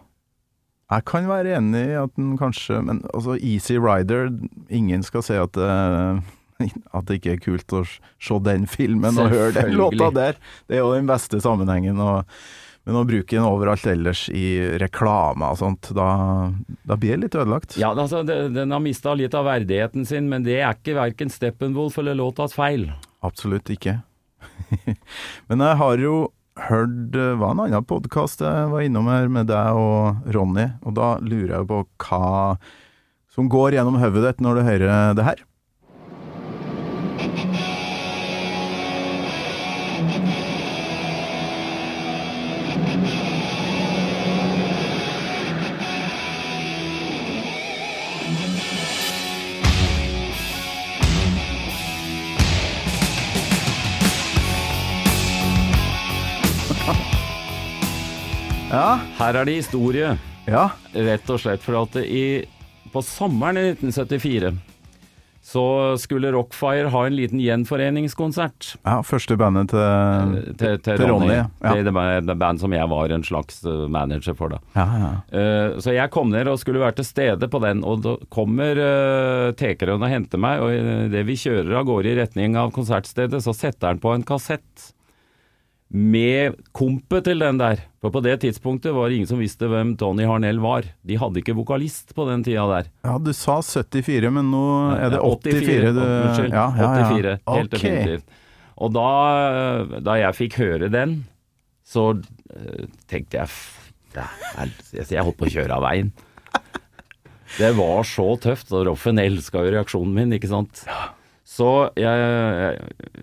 Jeg kan være enig i at den kanskje Men altså, Easy Rider Ingen skal si at det, <laughs> at det ikke er kult å se den filmen og høre den låta der. Det er jo den beste sammenhengen. Og, men å bruke den overalt ellers i reklame og sånt, da, da blir det litt ødelagt. Ja, altså, Den har mista litt av verdigheten sin, men det er ikke verken Steppenwolf eller låtas feil. Absolutt ikke. <laughs> Men jeg har jo hørt hva en annen podkast jeg var innom her med deg og Ronny, og da lurer jeg på hva som går gjennom hodet ditt når du hører det her. Ja, Her er det historie. ja. Rett og slett for at i, på sommeren i 1974 så skulle Rockfire ha en liten gjenforeningskonsert ja første bandet til til, til Til Ronny. Ja. Det, det band som jeg var en slags eh, manager for, da. Ja, ja. Eh, så jeg kom ned og skulle være til stede på den, og da kommer uh, tekeren og henter meg, og idet vi kjører av gårde i retning av konsertstedet, så setter han på en kassett med kompet til den der. For på det tidspunktet var det ingen som visste hvem Tony Harnell var. De hadde ikke vokalist på den tida der. ja, du sa 74, men nå er det 84 du Unnskyld. Ja, ja, ja. 84, helt okay. definitivt. Og da, da jeg fikk høre den, så eh, tenkte jeg "F- er- Jeg holdt på å kjøre av veien. Det var så tøft, og Roffen elska jo reaksjonen min, ikke sant. Så jeg,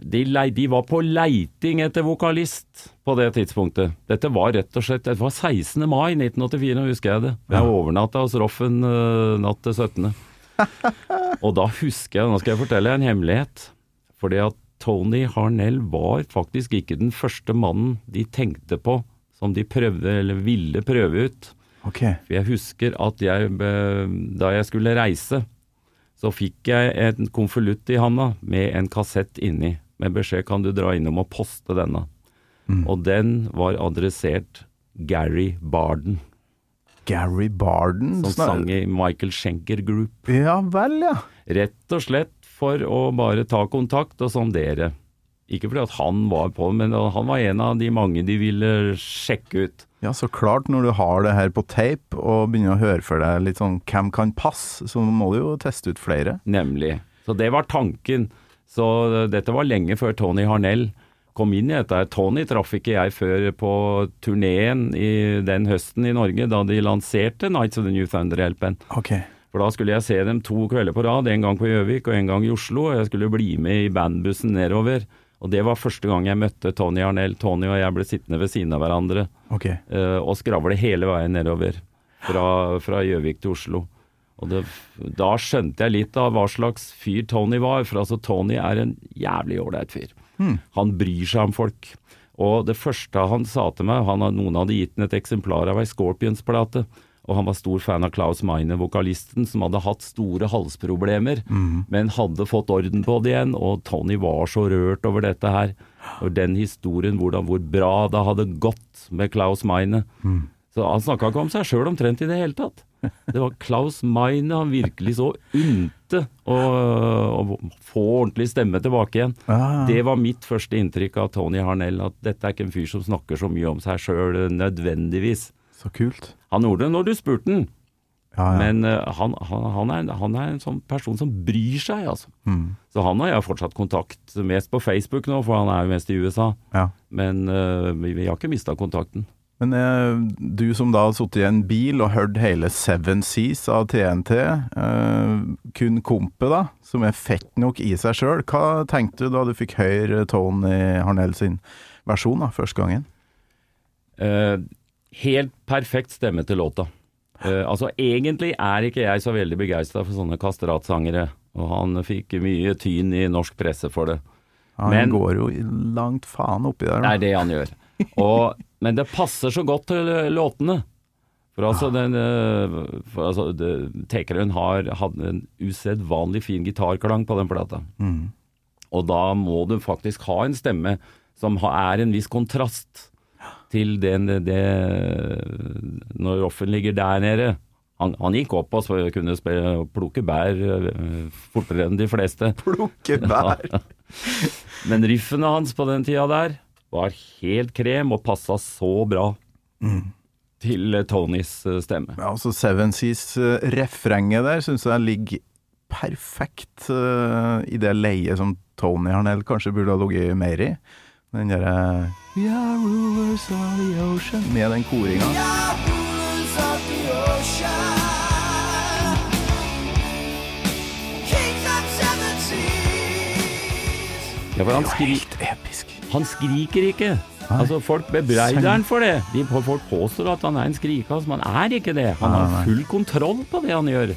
de, lei- de var på leiting etter vokalist på det tidspunktet. Dette var rett og slett Det var 16. mai 1984, nå husker jeg det. Jeg overnatta hos Roffen uh, natt til 17. <laughs> Og da husker jeg, nå skal jeg fortelle en hemmelighet. Fordi at Tony Harnell var faktisk ikke den første mannen de tenkte på som de prøvde, eller ville prøve ut. Okay. For jeg husker at jeg, da jeg skulle reise, så fikk jeg en konvolutt i handa med en kassett inni, med beskjed kan du dra innom og poste denne. Og den var adressert Gary Barden, Gary Barden som sang i Michael Schenker Group. Ja vel, ja. Rett og slett for å bare ta kontakt og sondere. Ikke fordi at han var på, men han var en av de mange de ville sjekke ut. Ja, så klart, når du har det her på tape og begynner å høre for deg litt sånn hvem kan passe, så må du jo teste ut flere. Nemlig. Så det var tanken. Så dette var lenge før Tony Harnell kom inn i dette. Tony traff ikke jeg før på turneen i den høsten i Norge, da de lanserte Nights of the New Thunder-hjelpen. Okay. Ok. For da skulle jeg se dem to kvelder på rad, en gang på Gjøvik og en gang i Oslo. Og jeg skulle bli med i bandbussen nedover. Og det var første gang jeg møtte Tony Arnell. Tony og jeg ble sittende ved siden av hverandre okay. uh, og skravle hele veien nedover. Fra Gjøvik til Oslo. Og det, da skjønte jeg litt av hva slags fyr Tony var. For altså, Tony er en jævlig ålreit fyr. Han bryr seg om folk. Og det første han sa til meg han, Noen hadde gitt ham et eksemplar av ei Scorpions-plate. Og han var stor fan av Klaus Meine, vokalisten, som hadde hatt store halsproblemer, men hadde fått orden på det igjen. Og Tony var så rørt over dette her. Og den historien, hvordan, hvor bra det hadde gått med Klaus Meine. Så han snakka ikke om seg sjøl omtrent i det hele tatt. Det var Klaus Meine han virkelig så unte å, å få ordentlig stemme tilbake igjen. Ah. Det var mitt første inntrykk av Tony Harnell, at dette er ikke en fyr som snakker så mye om seg sjøl nødvendigvis. Så kult. Han gjorde det når du spurte han, Ja, ja. men uh, han, han, han, er, han er en sånn person som bryr seg, altså. Mm. Så han har jeg fortsatt kontakt, mest på Facebook nå, for han er jo mest i USA. ja. Men uh, vi, vi har ikke mista kontakten. Men uh, du som da har sittet i en bil og hørt hele Seven Seas av TNT, kun kompet da, som er fett nok i seg sjøl, hva tenkte du da du fikk høre Tony Harnell sin versjon da, første gangen? Eh, helt perfekt stemme til låta. Uh, altså Egentlig er ikke jeg så veldig begeistra for sånne kastratsangere, og han fikk mye tyn i norsk presse for det. Han Men- går jo langt faen oppi der. Det er det han gjør. Og, men det passer så godt til eh, låtene. For altså, den, eh, for altså det, Tekerøen har hadde en usedvanlig fin gitarklang på den plata. Mm. Og da må du faktisk ha en stemme som er en viss kontrast til den, det Når Roffen ligger der nede. Han, han gikk opp og så kunne spille, plukke bær eh, fortere enn de fleste. <laughs> Plukke bær. Men riffene hans på den tida der var helt krem og passa så bra til eh, Tonys eh, stemme. Ja, altså Seven Seas-refrenget der syns jeg ligger perfekt uh, i det leiet som Tony Harnell kanskje burde ha ligget mer i. Den derre We are rulers of the ocean Med den koringa. Ja, for han, skri, han skriker ikke. Altså Folk bebreider han for det. De, folk påstår at han er en skrikas, men han er ikke det. Han Nei, nei. har full kontroll på det han gjør.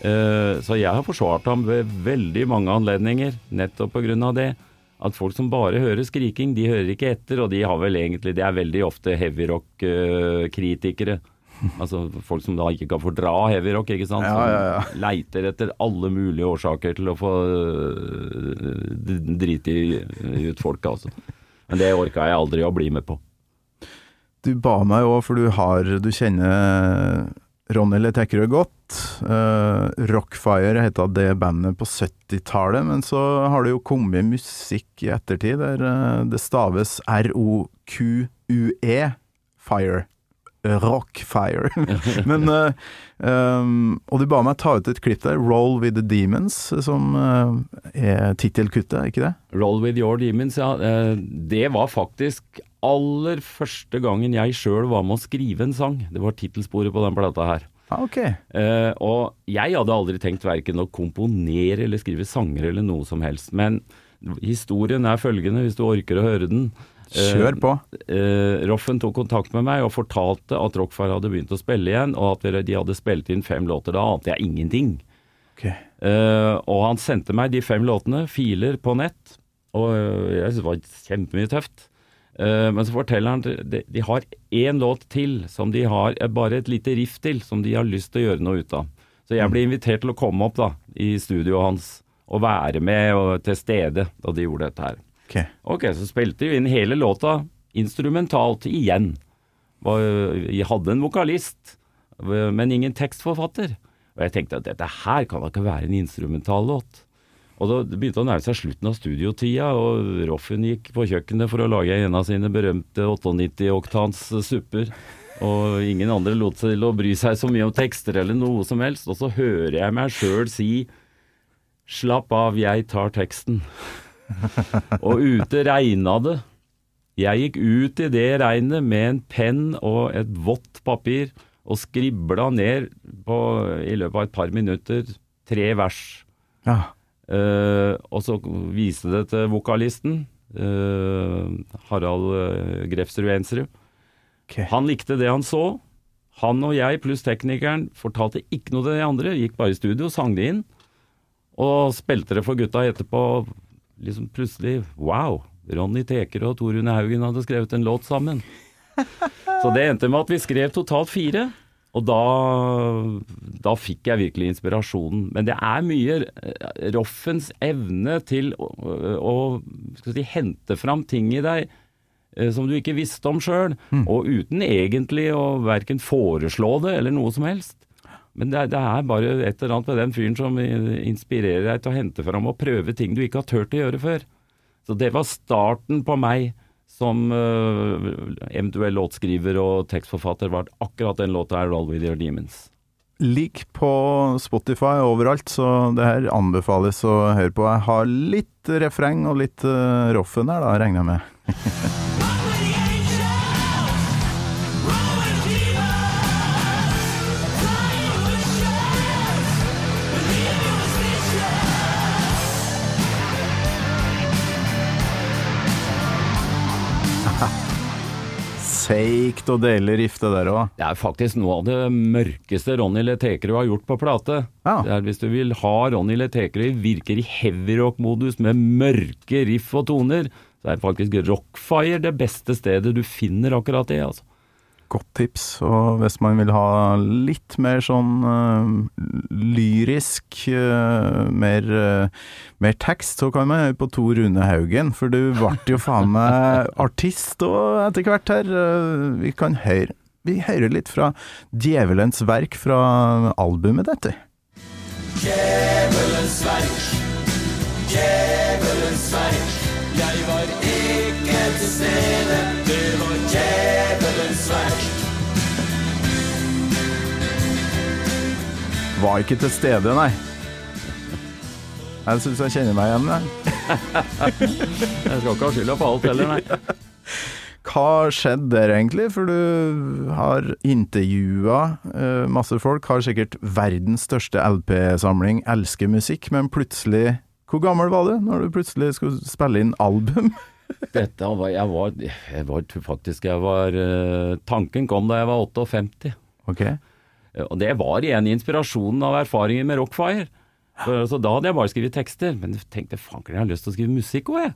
Eh, så jeg har forsvart ham ved veldig mange anledninger, nettopp av det. At folk som bare hører skriking, de hører ikke etter, og de har vel egentlig De er veldig ofte heavyrock-kritikere. Altså folk som da ikke kan fordra heavyrock, ikke sant. Ja, ja, ja. Som leiter etter alle mulige årsaker til å få øh, drite ut folk, altså. Men det orka jeg aldri å bli med på. Du ba meg òg, for du har Du kjenner Ronny Letekkerød godt. Uh, Rockfire heta det bandet på 70-tallet, men så har det jo kommet musikk i ettertid der uh, det staves R-O-Q-U-E. Fire. Rockfire. <laughs> men uh, um, Og du ba meg ta ut et klipp der, 'Roll with the Demons', som er tittelkuttet, ikke det? Roll with your demons, ja. Det var faktisk aller første gangen jeg sjøl var med å skrive en sang. Det var tittelsporet på den plata her. Ah, okay. uh, og jeg hadde aldri tenkt verken å komponere eller skrive sanger eller noe som helst. Men historien er følgende, hvis du orker å høre den. Kjør på. Eh, Roffen tok kontakt med meg og fortalte at Rockfar hadde begynt å spille igjen, og at de hadde spilt inn fem låter. Da ante jeg ingenting. Okay. Og han sendte meg de fem låtene, filer på nett, og jeg syntes det var kjempemye tøft. Eh, men så forteller han at de, de har én låt til som de har eh, bare et lite riff til, som de har lyst til å gjøre noe ut av. Så jeg ble invitert til å komme opp da, i studioet hans og være med og til stede da de gjorde dette her. Ok. Ok, så spilte vi inn hele låta instrumentalt igjen. Vi hadde en vokalist, men ingen tekstforfatter. Og jeg tenkte at dette her kan da ikke være en instrumentallåt. Og da begynte å nærme seg slutten av studiotida, og Roffen gikk på kjøkkenet for å lage en av sine berømte 98-oktans supper. Og ingen andre lot seg til å bry seg så mye om tekster eller noe som helst. Og så hører jeg meg sjøl si 'slapp av, jeg tar teksten'. <laughs> Og ute regna det. Jeg gikk ut i det regnet med en penn og et vått papir og skribla ned på, i løpet av et par minutter tre vers. Ja. Eh, og så viste det til vokalisten, uh, Harald uh, Grefsrud Ensrud. Okay. Han likte det han så. Han og jeg pluss teknikeren fortalte ikke noe til de andre, gikk bare i studio, sang det inn. Og spilte det for gutta etterpå. Liksom plutselig Wow! Ronny Teker og Tor Rune Haugen hadde skrevet en låt sammen. <laughs> Så det endte med at vi skrev totalt fire. Og da, da fikk jeg virkelig inspirasjonen. Men det er mye eh, Roffens evne til å, å skal si, hente fram ting i deg eh, som du ikke visste om sjøl, og uten egentlig å verken foreslå det eller noe som helst. Men det er, det er bare et eller annet med den fyren som inspirerer deg til å hente fram og prøve ting du ikke har turt å gjøre før. Så det var starten på meg som øh, eventuell låtskriver og tekstforfatter, var akkurat den låta her, 'Roll With Your Demons'. Lik på Spotify overalt, så det her anbefales å høre på. Jeg har litt refreng og litt uh, Roffen her, da, regner jeg med. <laughs> Seigt og deilig rifte der òg. Det er faktisk noe av det mørkeste Ronny Letekerud har gjort på plate. Ja. Det er Hvis du vil ha Ronny Letekerud virker i heavyrock-modus med mørke riff og toner, så er faktisk Rockfire det beste stedet du finner akkurat det. altså. Godt tips. Og hvis man vil ha litt mer sånn uh, lyrisk, uh, mer, uh, mer tekst, så kan man høre på Tor Rune Haugen. For du ble jo faen meg <laughs> artist òg etter hvert her. Vi kan høre Vi hører litt fra Djevelens verk fra albumet dette. Djevelens verk, djevelens verk. Jeg var ikke til stede, Var ikke til stede, nei. Jeg syns jeg kjenner meg igjen der. <laughs> Jeg skal ikke ha skylda for alt heller, nei. Hva skjedde der egentlig? For du har intervjua uh, masse folk, har sikkert verdens største LP-samling, elsker musikk, men plutselig Hvor gammel var du når du plutselig skulle spille inn album? <laughs> Dette var, jeg var, jeg var faktisk jeg var, eh, Tanken kom da jeg var 58. Ok. Eh, Og det var igjen inspirasjonen av erfaringer med Rockfire. Så, da hadde jeg bare skrevet tekster, men jeg tenkte fanken, jeg har lyst til å skrive musikk òg, jeg.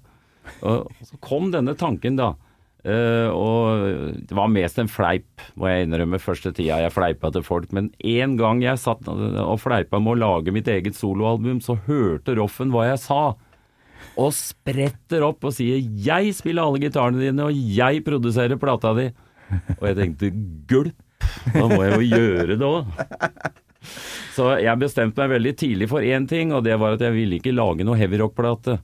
Og, og så kom denne tanken, da. Uh, og det var mest en fleip, må jeg innrømme, første tida jeg fleipa til folk. Men en gang jeg satt og fleipa med å lage mitt eget soloalbum, så hørte Roffen hva jeg sa. Og spretter opp og sier 'jeg spiller alle gitarene dine, og jeg produserer plata di'. Og jeg tenkte 'gulp', da må jeg jo gjøre det òg. Så jeg bestemte meg veldig tidlig for én ting, og det var at jeg ville ikke lage noe heavyrock-plate.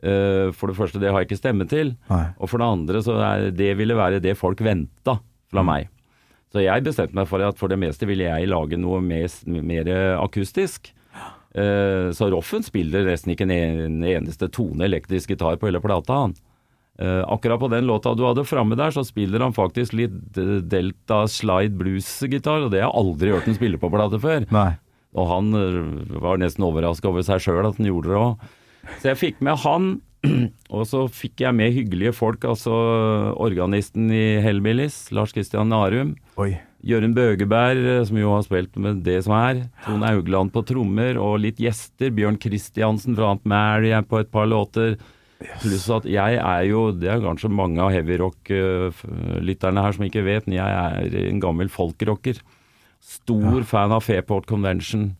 Eh, for det første, det har jeg ikke stemme til. Nei. Og for det andre, så er, det ville være det folk venta fra meg. Så jeg bestemte meg for at for det meste ville jeg lage noe mer akustisk. Eh, så Roffen spiller nesten ikke en eneste tone elektrisk gitar på hele plata, han. Eh, akkurat på den låta du hadde framme der, så spiller han faktisk litt eh, Delta slide blues-gitar, og det har jeg aldri hørt han spille på plate før. Nei. Og han øh, var nesten overraska over seg sjøl at han gjorde det òg. Så jeg fikk med han, <clears throat> og så fikk jeg med hyggelige folk, altså organisten i Hellbillies, Lars Kristian Narum. Oi. Jørund Bøgeberg, som jo har spilt med det som er. Trond Augland på trommer, og litt gjester. Bjørn Kristiansen fra Aunt Mary på et par låter. Pluss at jeg er jo, det er kanskje mange av heavyrock-lytterne her som ikke vet, men jeg er en gammel folkrocker. Stor fan av Fairport Convention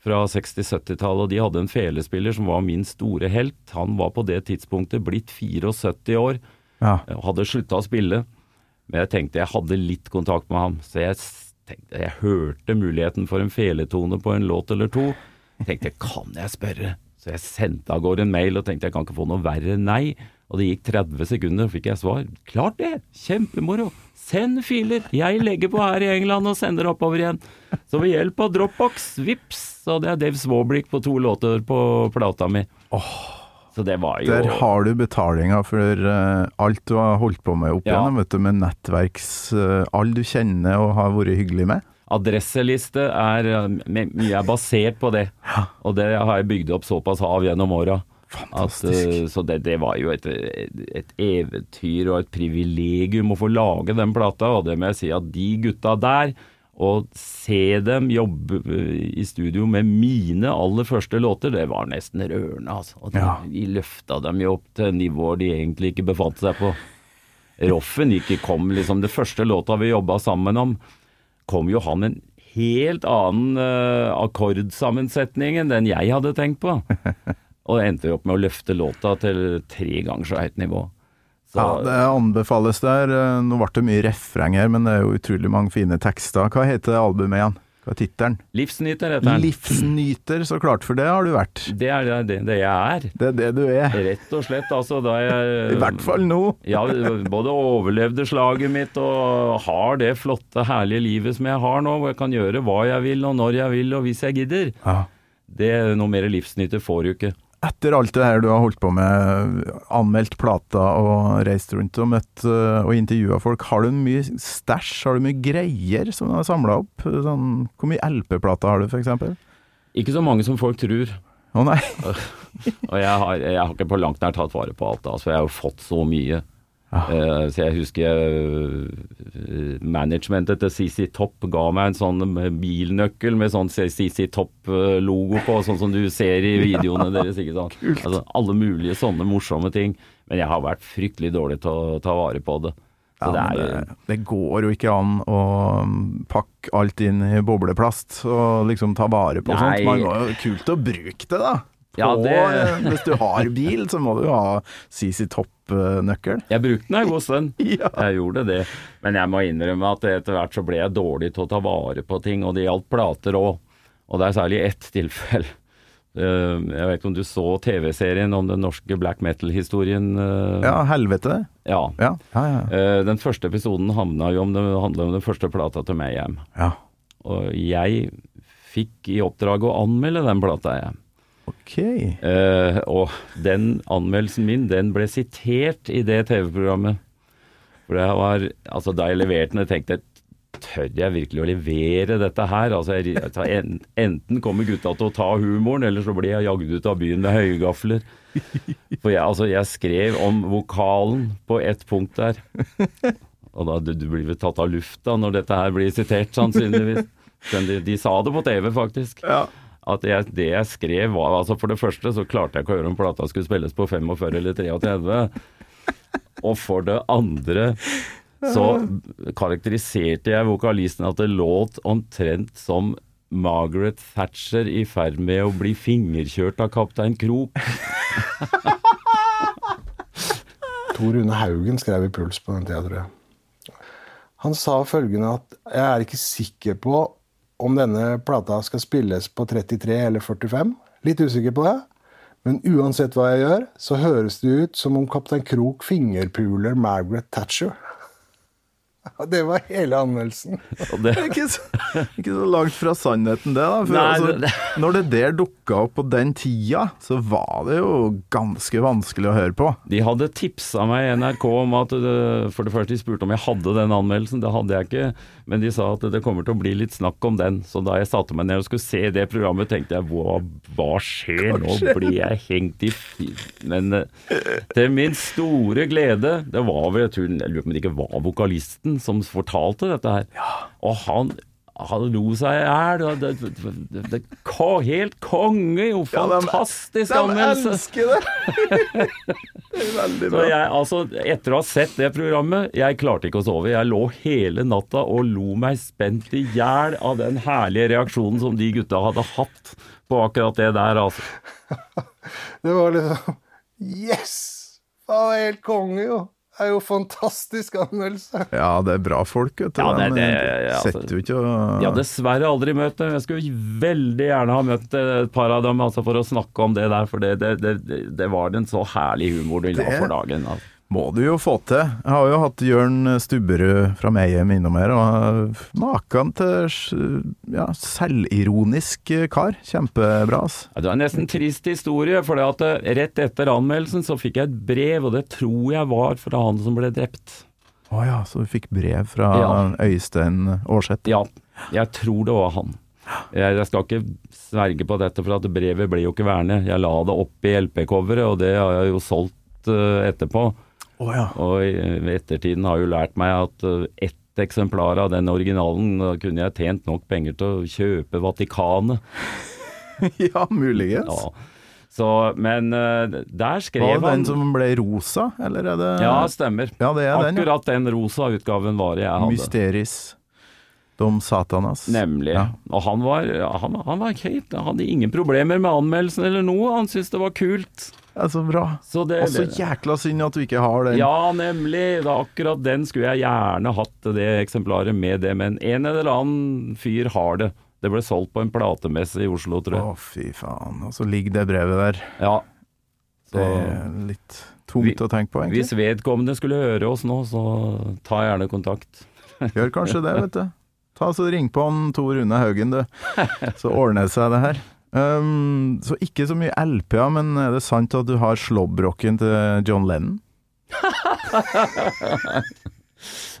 fra 60-70-tallet, og de hadde en felespiller som var min store helt. Han var på det tidspunktet blitt 74 år, Ja. hadde slutta å spille. Men jeg tenkte jeg hadde litt kontakt med ham, så jeg tenkte jeg hørte muligheten for en feletone på en låt eller to. Jeg tenkte kan jeg spørre? Så jeg sendte av gårde en mail og tenkte jeg kan ikke få noe verre enn nei. Og det gikk 30 sekunder, og fikk jeg svar. Klart det! Kjempemoro! Send filer! Jeg legger på her i England og sender oppover igjen. Så ved hjelp av Dropbox, vips, så hadde jeg Dave Swablik på to låter på plata mi. Så det var jo Der har du betalinga for uh, alt du har holdt på med opp Ja. igjennom, vet du, med nettverks... uh, alle du kjenner og har vært hyggelig med. Adresseliste er eh, er basert på det. Og det har jeg bygd opp såpass av gjennom åra. At, eh, så det, det var jo et, et eventyr og et privilegium å få lage den plata, og det må jeg si at de gutta der, å se dem jobbe eh, i studio med mine aller første låter, det var nesten rørende, altså. Og de, Ja. vi løfta dem jo opp til nivåer de egentlig ikke befant seg på. Roffen ikke kom liksom Det første låta vi jobba sammen om, kom jo han en helt annen uh, akkordsammensetning enn den jeg hadde tenkt på. <laughs> Og endte opp med å løfte låta til tre ganger så høyt nivå. Så, Ja, det anbefales der. Eh, Nå ble det mye refreng her, men det er jo utrolig mange fine tekster. Hva heter albumet igjen? Hva er tittelen? Livsnyter heter den. Livsnyter, så klart, for det har du vært. Det er det, det, jeg er. Det er det du er. Rett og slett, altså. Da jeg I hvert fall nå. Ja, både overlevde slaget mitt og har det flotte, herlige livet som jeg har nå, hvor jeg kan gjøre hva jeg vil, og når jeg vil, og hvis jeg gidder. Ja. Det Noe mer livsnyter får du ikke. Etter alt det her du har holdt på med, anmeldt plater og reist rundt og møtt eh, og intervjua folk, har du mye stæsj, har du mye greier som du har samla opp? Sånn, hvor mye LP-plater har du, eksempel? Ikke så mange som folk tror. Å nei. <laughs> Og jeg har, jeg har ikke på langt nær tatt vare på alt, altså. Jeg har jo fått så mye. Eh, så jeg husker eh, managementet til CC Topp ga meg en sånn bilnøkkel med sånn CC Topp-logo på, sånn som du ser i <laughs> videoene deres. ikke sant? Altså, alle mulige sånne morsomme ting. Men jeg har vært fryktelig dårlig til å ta vare på det. Så Ja, det er det, det går jo ikke an å mm, pakke alt inn i bobleplast og liksom ta vare på Nei. sånt. Man må jo kult å bruke det, da. Ja, det- eh, <laughs> Hvis du har bil, så må du jo ha CC Topp-nøkkel. Jeg brukte den en god stund. <laughs> Ja. Jeg gjorde det. Men jeg må innrømme at etter hvert så ble jeg dårlig til å ta vare på ting, og det gjaldt plater òg. Og det er særlig ett tilfelle. <laughs> Eh, Jeg vet ikke om du så TV-serien om den norske black metal-historien? eh, Ja, helvete. ja. Ja, ja, ja. Eh, Den første episoden handla jo om, det, handla om den første plata til Mayhem. ja. Og jeg fikk i oppdrag å anmelde den plata, jeg. Ok. Eh, og den anmeldelsen min, den ble sitert i det TV-programmet. For det var, altså Da jeg leverte den, jeg tenkte jeg Tør jeg virkelig å levere dette her? Altså jeg, altså, en, Enten kommer gutta til å ta humoren, eller så blir jeg jagd ut av byen med høygafler. For jeg, altså, jeg skrev om vokalen på ett punkt der. Og da du, du blir vel tatt av lufta når dette her blir sitert, sannsynligvis. Men de, de sa det på TV, faktisk Ja. At jeg, det jeg skrev var altså For det første så klarte jeg ikke å høre om plata skulle spilles på 45 eller 33. Og for det andre så karakteriserte jeg vokalisten at det låt omtrent som Margaret Thatcher i ferd med å bli fingerkjørt av kaptein Krok. <laughs> Tor Rune Haugen skrev i Puls på den tida, tror jeg. Han sa følgende at jeg er ikke sikker på om denne plata skal spilles på 33 eller 45. Litt usikker på det. Men uansett hva jeg gjør, så høres det ut som om kaptein Krok fingerpuler Margaret Thatcher. <laughs> Det var hele anmeldelsen. Og det, <laughs> Ikke så, ikke så langt fra sannheten det, da. For Nei, altså, det- når det der dukka opp på den tida, så var det jo ganske vanskelig å høre på. De hadde tipsa meg i NRK om at det, For det første de spurte om jeg hadde den anmeldelsen, det hadde jeg ikke. Men de sa at det kommer til å bli litt snakk om den. Så da jeg satte meg ned og skulle se det programmet, tenkte jeg hva, hva skjer nå? Blir jeg hengt i. Men eh, til min store glede, det var vel, jeg tror, jeg lurer på om det ikke var vokalisten som fortalte dette her. Og han han lo seg i hjel. det- det- det- det- ko- Helt konge, jo! Ja, de- Fantastisk De elsker det! <laughs> det er veldig Så bra. jeg, altså, etter å ha sett det programmet, jeg klarte ikke å sove. Jeg lå hele natta og lo meg spent i hjel av den herlige reaksjonen som de gutta hadde hatt på akkurat det der, altså. <laughs> Det var liksom Yes! Han er helt konge, jo. Er jo fantastisk anmeldelse. Ja, det er bra folk, vet du. Ja, det- det, ja, altså- setter jo ikke å Ja, dessverre aldri møtt dem. Jeg skulle veldig gjerne ha møtt et par av dem altså for å snakke om det der, for det, det, det, det var en så herlig humor du la for dagen. Altså. Må du jo få til. Jeg har jo hatt Jørn Stubberud fra Mayhem innom her, og maken til ja, selvironisk kar. Kjempebra, ass. Ja, det var en nesten trist historie, for eh, rett etter anmeldelsen så fikk jeg et brev, og det tror jeg var fra han som ble drept. Å ja, så du fikk brev fra Ja. Øystein Aarseth. Ja, Jeg tror det var han. Jeg, jeg skal ikke sverge på dette, for at brevet ble jo ikke værende. Jeg la det opp i LP-coveret, og det har jeg jo solgt eh, etterpå. Å ja. Og ettertiden har jo lært meg at eh, ett eksemplar av den originalen, kunne jeg tjent nok penger til å kjøpe Vatikanet. <laughs> ja, muligens. Ja. Så, men eh, der skrev han Var det han den som ble rosa, eller er det Ja, stemmer. Ja, det er den, ja. Akkurat den rosa utgaven var det jeg hadde. Mysteris Dom Satanas. Nemlig. Ja. Og han var, han, han var helt Han hadde ingen problemer med anmeldelsen eller noe. Han syntes det var kult. Ja, så bra. Så det, Og så jækla synd at du ikke har den. Ja, nemlig. Er akkurat den skulle jeg gjerne hatt, det eksemplaret med det. Men en eller annen fyr har det. Det ble solgt på en platemesse i Oslo, tror jeg. Å, fy faen. Og så ligger det brevet der. Ja. Det er litt tungt Vi- å tenke på, egentlig. Hvis vedkommende skulle høre oss nå, så ta gjerne kontakt. <laughs> Gjør kanskje det, vet du. Ta så Ring på han Tor Rune Haugen, du. <laughs> Så ordner det seg, det her. Um, så ikke så mye LP-er, men er det sant at du har slåbroken til John Lennon? <laughs>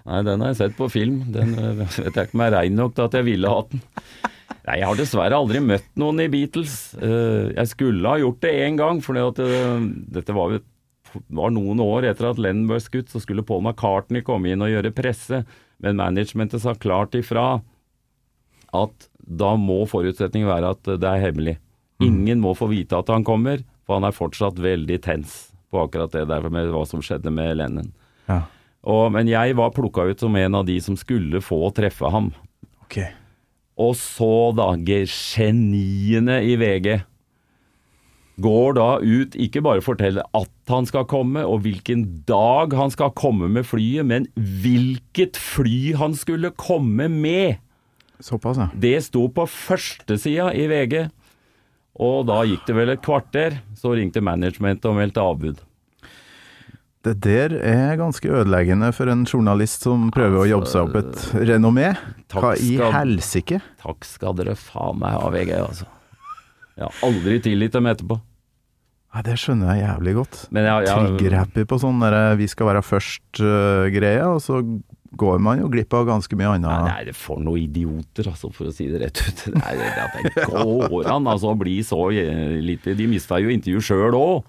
Nei, den har jeg sett på film. Den øh, <laughs> vet jeg ikke om er rein nok til at jeg ville hatt den. Nei, jeg har dessverre aldri møtt noen i Beatles. Eh, Jeg skulle ha gjort det én gang, for dette var var noen år etter at Lennon ble skutt, så skulle Paul McCartney komme inn og gjøre presse, men managementet sa klart ifra at da må forutsetningen være at det er hemmelig. Ingen må få vite at han kommer, for han er fortsatt veldig tens på akkurat det der med hva som skjedde med Lennon. Ja. Og, men jeg var plukka ut som en av de som skulle få treffe ham. Okay. Og så da, geniene i VG går da ut, ikke bare forteller at han skal komme, og hvilken dag han skal komme med flyet, men hvilket fly han skulle komme med. Såpass, ja. Det sto på førstesida i VG. Og da gikk det vel et kvarter, så ringte managementet og meldte avbud. Det der er ganske ødeleggende for en journalist som prøver å jobbe seg opp et renommé. Takk Hva i helsike? Takk skal dere faen meg ha, VG, altså. Jeg har aldri tilgitt dem etterpå. Nei, det skjønner jeg jævlig godt. Men jeg, jeg, Trigger-happy på sånn derre 'vi skal være først'-greie, og så går man jo glipp av ganske mye Nei, annet. det er for noen idioter, altså, for å si det rett ut. Nei, Det, er, det, går an altså, å bli så eh, lite De mista jo intervju sjøl òg.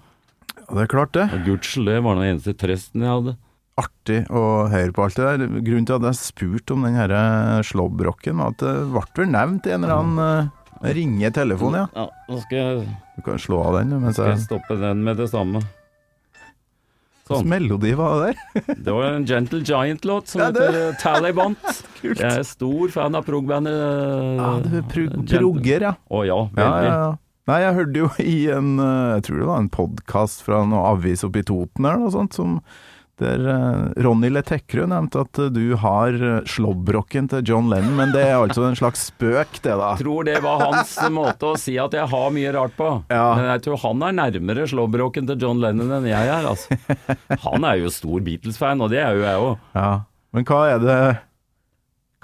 Det er klart, det. Gudskjelov, det var den eneste trøsten jeg hadde. Artig å høre på alt det der. Grunnen til at jeg spurte om den her slåbroken, var at det ble vel nevnt i en eller annen uh, ringetelefon, ja. Ja, nå skal jeg, Du kan slå av den, mens jeg skal jeg stoppe den med det samme. Hvilken Sånn. melodi var det der? <laughs> Det var en Gentle Giant-låt som Ja, heter eh, Talibant. <laughs> Kult. Jeg er stor fan av prog-bandet. eh, Ja, det prog progger, ja. Å ja, Ja, veldig. ja, ja. Nei, jeg hørte jo i en eh, Jeg tror det var en podkast fra noen avis oppe i Toten eller noe sånt, som der eh, Ronny Letekkerød nevnte at eh, du har uh, slåbroken til John Lennon, men det er altså en slags spøk, det da. Jeg tror det var hans måte å si at jeg har mye rart på. Ja. Men jeg tror han er nærmere slåbroken til John Lennon enn jeg er. Altså. Han er jo stor Beatles-fan, og det er jo jeg òg. Ja. Men hva er det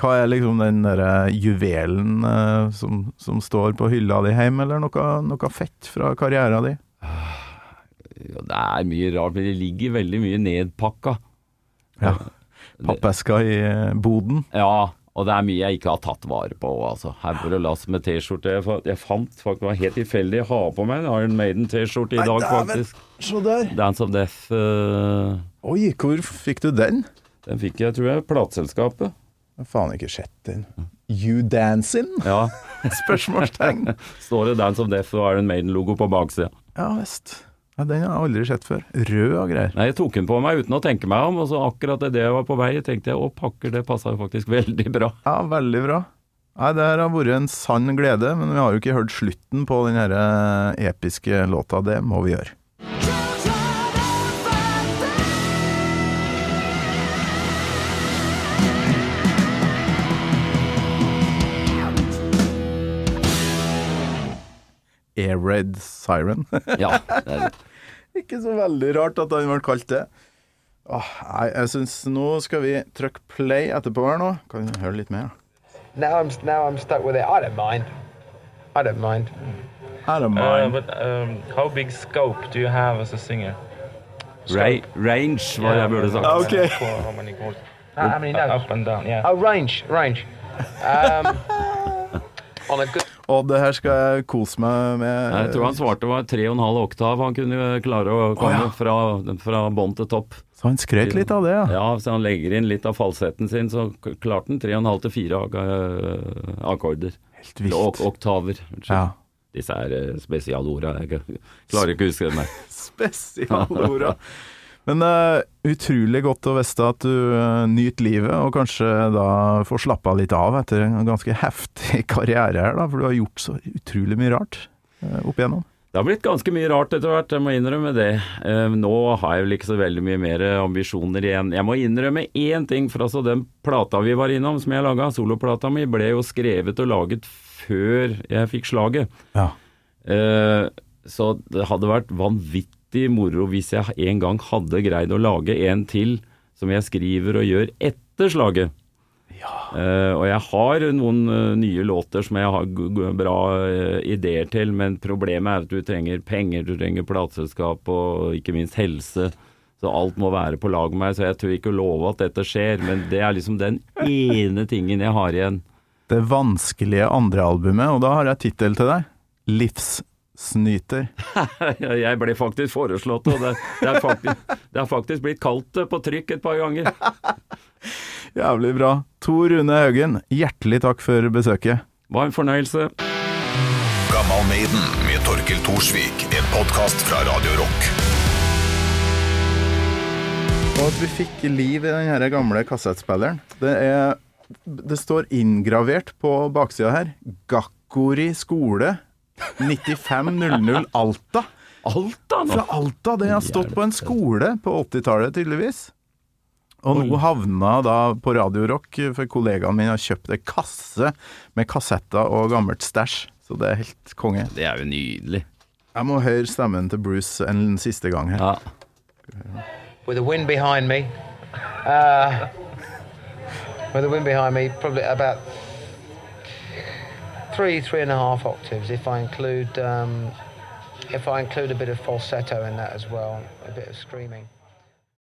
Hva er liksom den derre juvelen eh, som, som står på hylla di hjemme, eller noe, noe fett fra karrieren din? Det er mye rart, men det ligger veldig mye nedpakka. Ja. Pappeska i eh, boden. Ja, og det er mye jeg ikke har tatt vare på. Altså. Her bor det lass med T-skjorte. Jeg, fant faktisk, det var helt tilfeldig å ha på meg en Iron Maiden-T-skjorte i dag, faktisk. Se der. Dance of Death. Uh... Oi, hvor fikk du den? den fikk jeg, tror jeg, plateselskapet. Jeg har faen ikke sett den. You dancing? Ja. <laughs> Spørsmålstegn. <laughs> Står det Dance of Death og Iron Maiden-logo på baksida. Ja visst. Ja, den har jeg aldri sett før. Rød og greier. Nei, jeg tok den på meg uten å tenke meg om, og så akkurat idet jeg var på vei, tenkte jeg å pakker, det passa jo faktisk veldig bra. Ja, veldig bra. Nei, Det her har vært en sann glede, men vi har jo ikke hørt slutten på den eh, episke låta. Det må vi gjøre. Air Raid Siren. <laughs> Ja, det Ikke så veldig rart at han ble kalt det. Åh, nei, jeg syns nå skal vi trykke play etterpå her nå. Kan vi høre litt mer? Now I'm now I'm stuck with it. I don't mind. I don't mind. I don't Uh, but um, how big scope do you have as a singer? Ra range, var det jeg burde sagt. Okay. How many chords? How, how many Uh, notes? Up and down, yeah. Oh, range, range. Um, <laughs> on a good Og det her skal jeg kose meg med. Jeg tror han svarte var tre og en halv oktav han kunne klare å komme oh, ja. fra, fra bånn til topp. Så han skrøt litt av det, ja. Ja, så han legger inn litt av falsetten sin, så klarte han tre og en halv til fire eh, akkorder. Helt vilt. Og oktaver. Ja. Disse er eh, spesialorda. Jeg klarer ikke å huske dem. <laughs> Spesialorda. <laughs> Men uh, utrolig godt å vite at du uh, nyter livet, og kanskje da får slappe av litt av etter en ganske heftig <laughs> karriere her, da, for du har gjort så utrolig mye rart uh, opp igjennom. Det har blitt ganske mye rart etter hvert, jeg må innrømme det. Nå har jeg vel ikke så veldig mye mer ambisjoner igjen. Jeg må innrømme én ting, for altså den plata vi var innom, som jeg laga, soloplata mi, ble jo skrevet og laget før jeg fikk slaget. Ja. Så det hadde vært vanvittig moro hvis jeg en gang hadde greid å lage en til som jeg skriver og gjør etter slaget. Eh, og jeg har noen uh, nye låter som jeg har bra uh, ideer til, men problemet er at du trenger penger, du trenger plateselskap og ikke minst helse. Så alt må være på lag med meg, så jeg tør ikke å love at dette skjer, men det er liksom den ene <laughs> tingen jeg har igjen. Det vanskelige andre albumet, og da har jeg tittel til deg. Livssnyter. <laughs> Jeg ble faktisk foreslått, og det, det, er, faktisk, det har faktisk blitt kalt på trykk et par ganger. <laughs> Jævlig bra. Tor Rune Haugen, hjertelig takk for besøket. Var en fornøyelse. Gammal Maiden med Torkel Thorsvik. En podkast fra Radio Rock. Og at vi fikk liv i den gamle kassettspilleren. Det, er, det står inngravert på baksida her. Gakkori skole 9500 Alta. Alta nå! Fra Alta! Det har stått på en skole på 80-tallet, tydeligvis. Og nå havna da på Radio Rock, for kollegaen min har kjøpt en kasse med kassetter og gammelt stæsj. Så det er helt konge. Det er jo nydelig. Jeg må høre stemmen til Bruce en siste gang her. Ja. with the wind behind me. Uh, with the wind behind me, probably about three, three and a half octaves if I include um, if I include a bit of falsetto in that as well, a bit of screaming.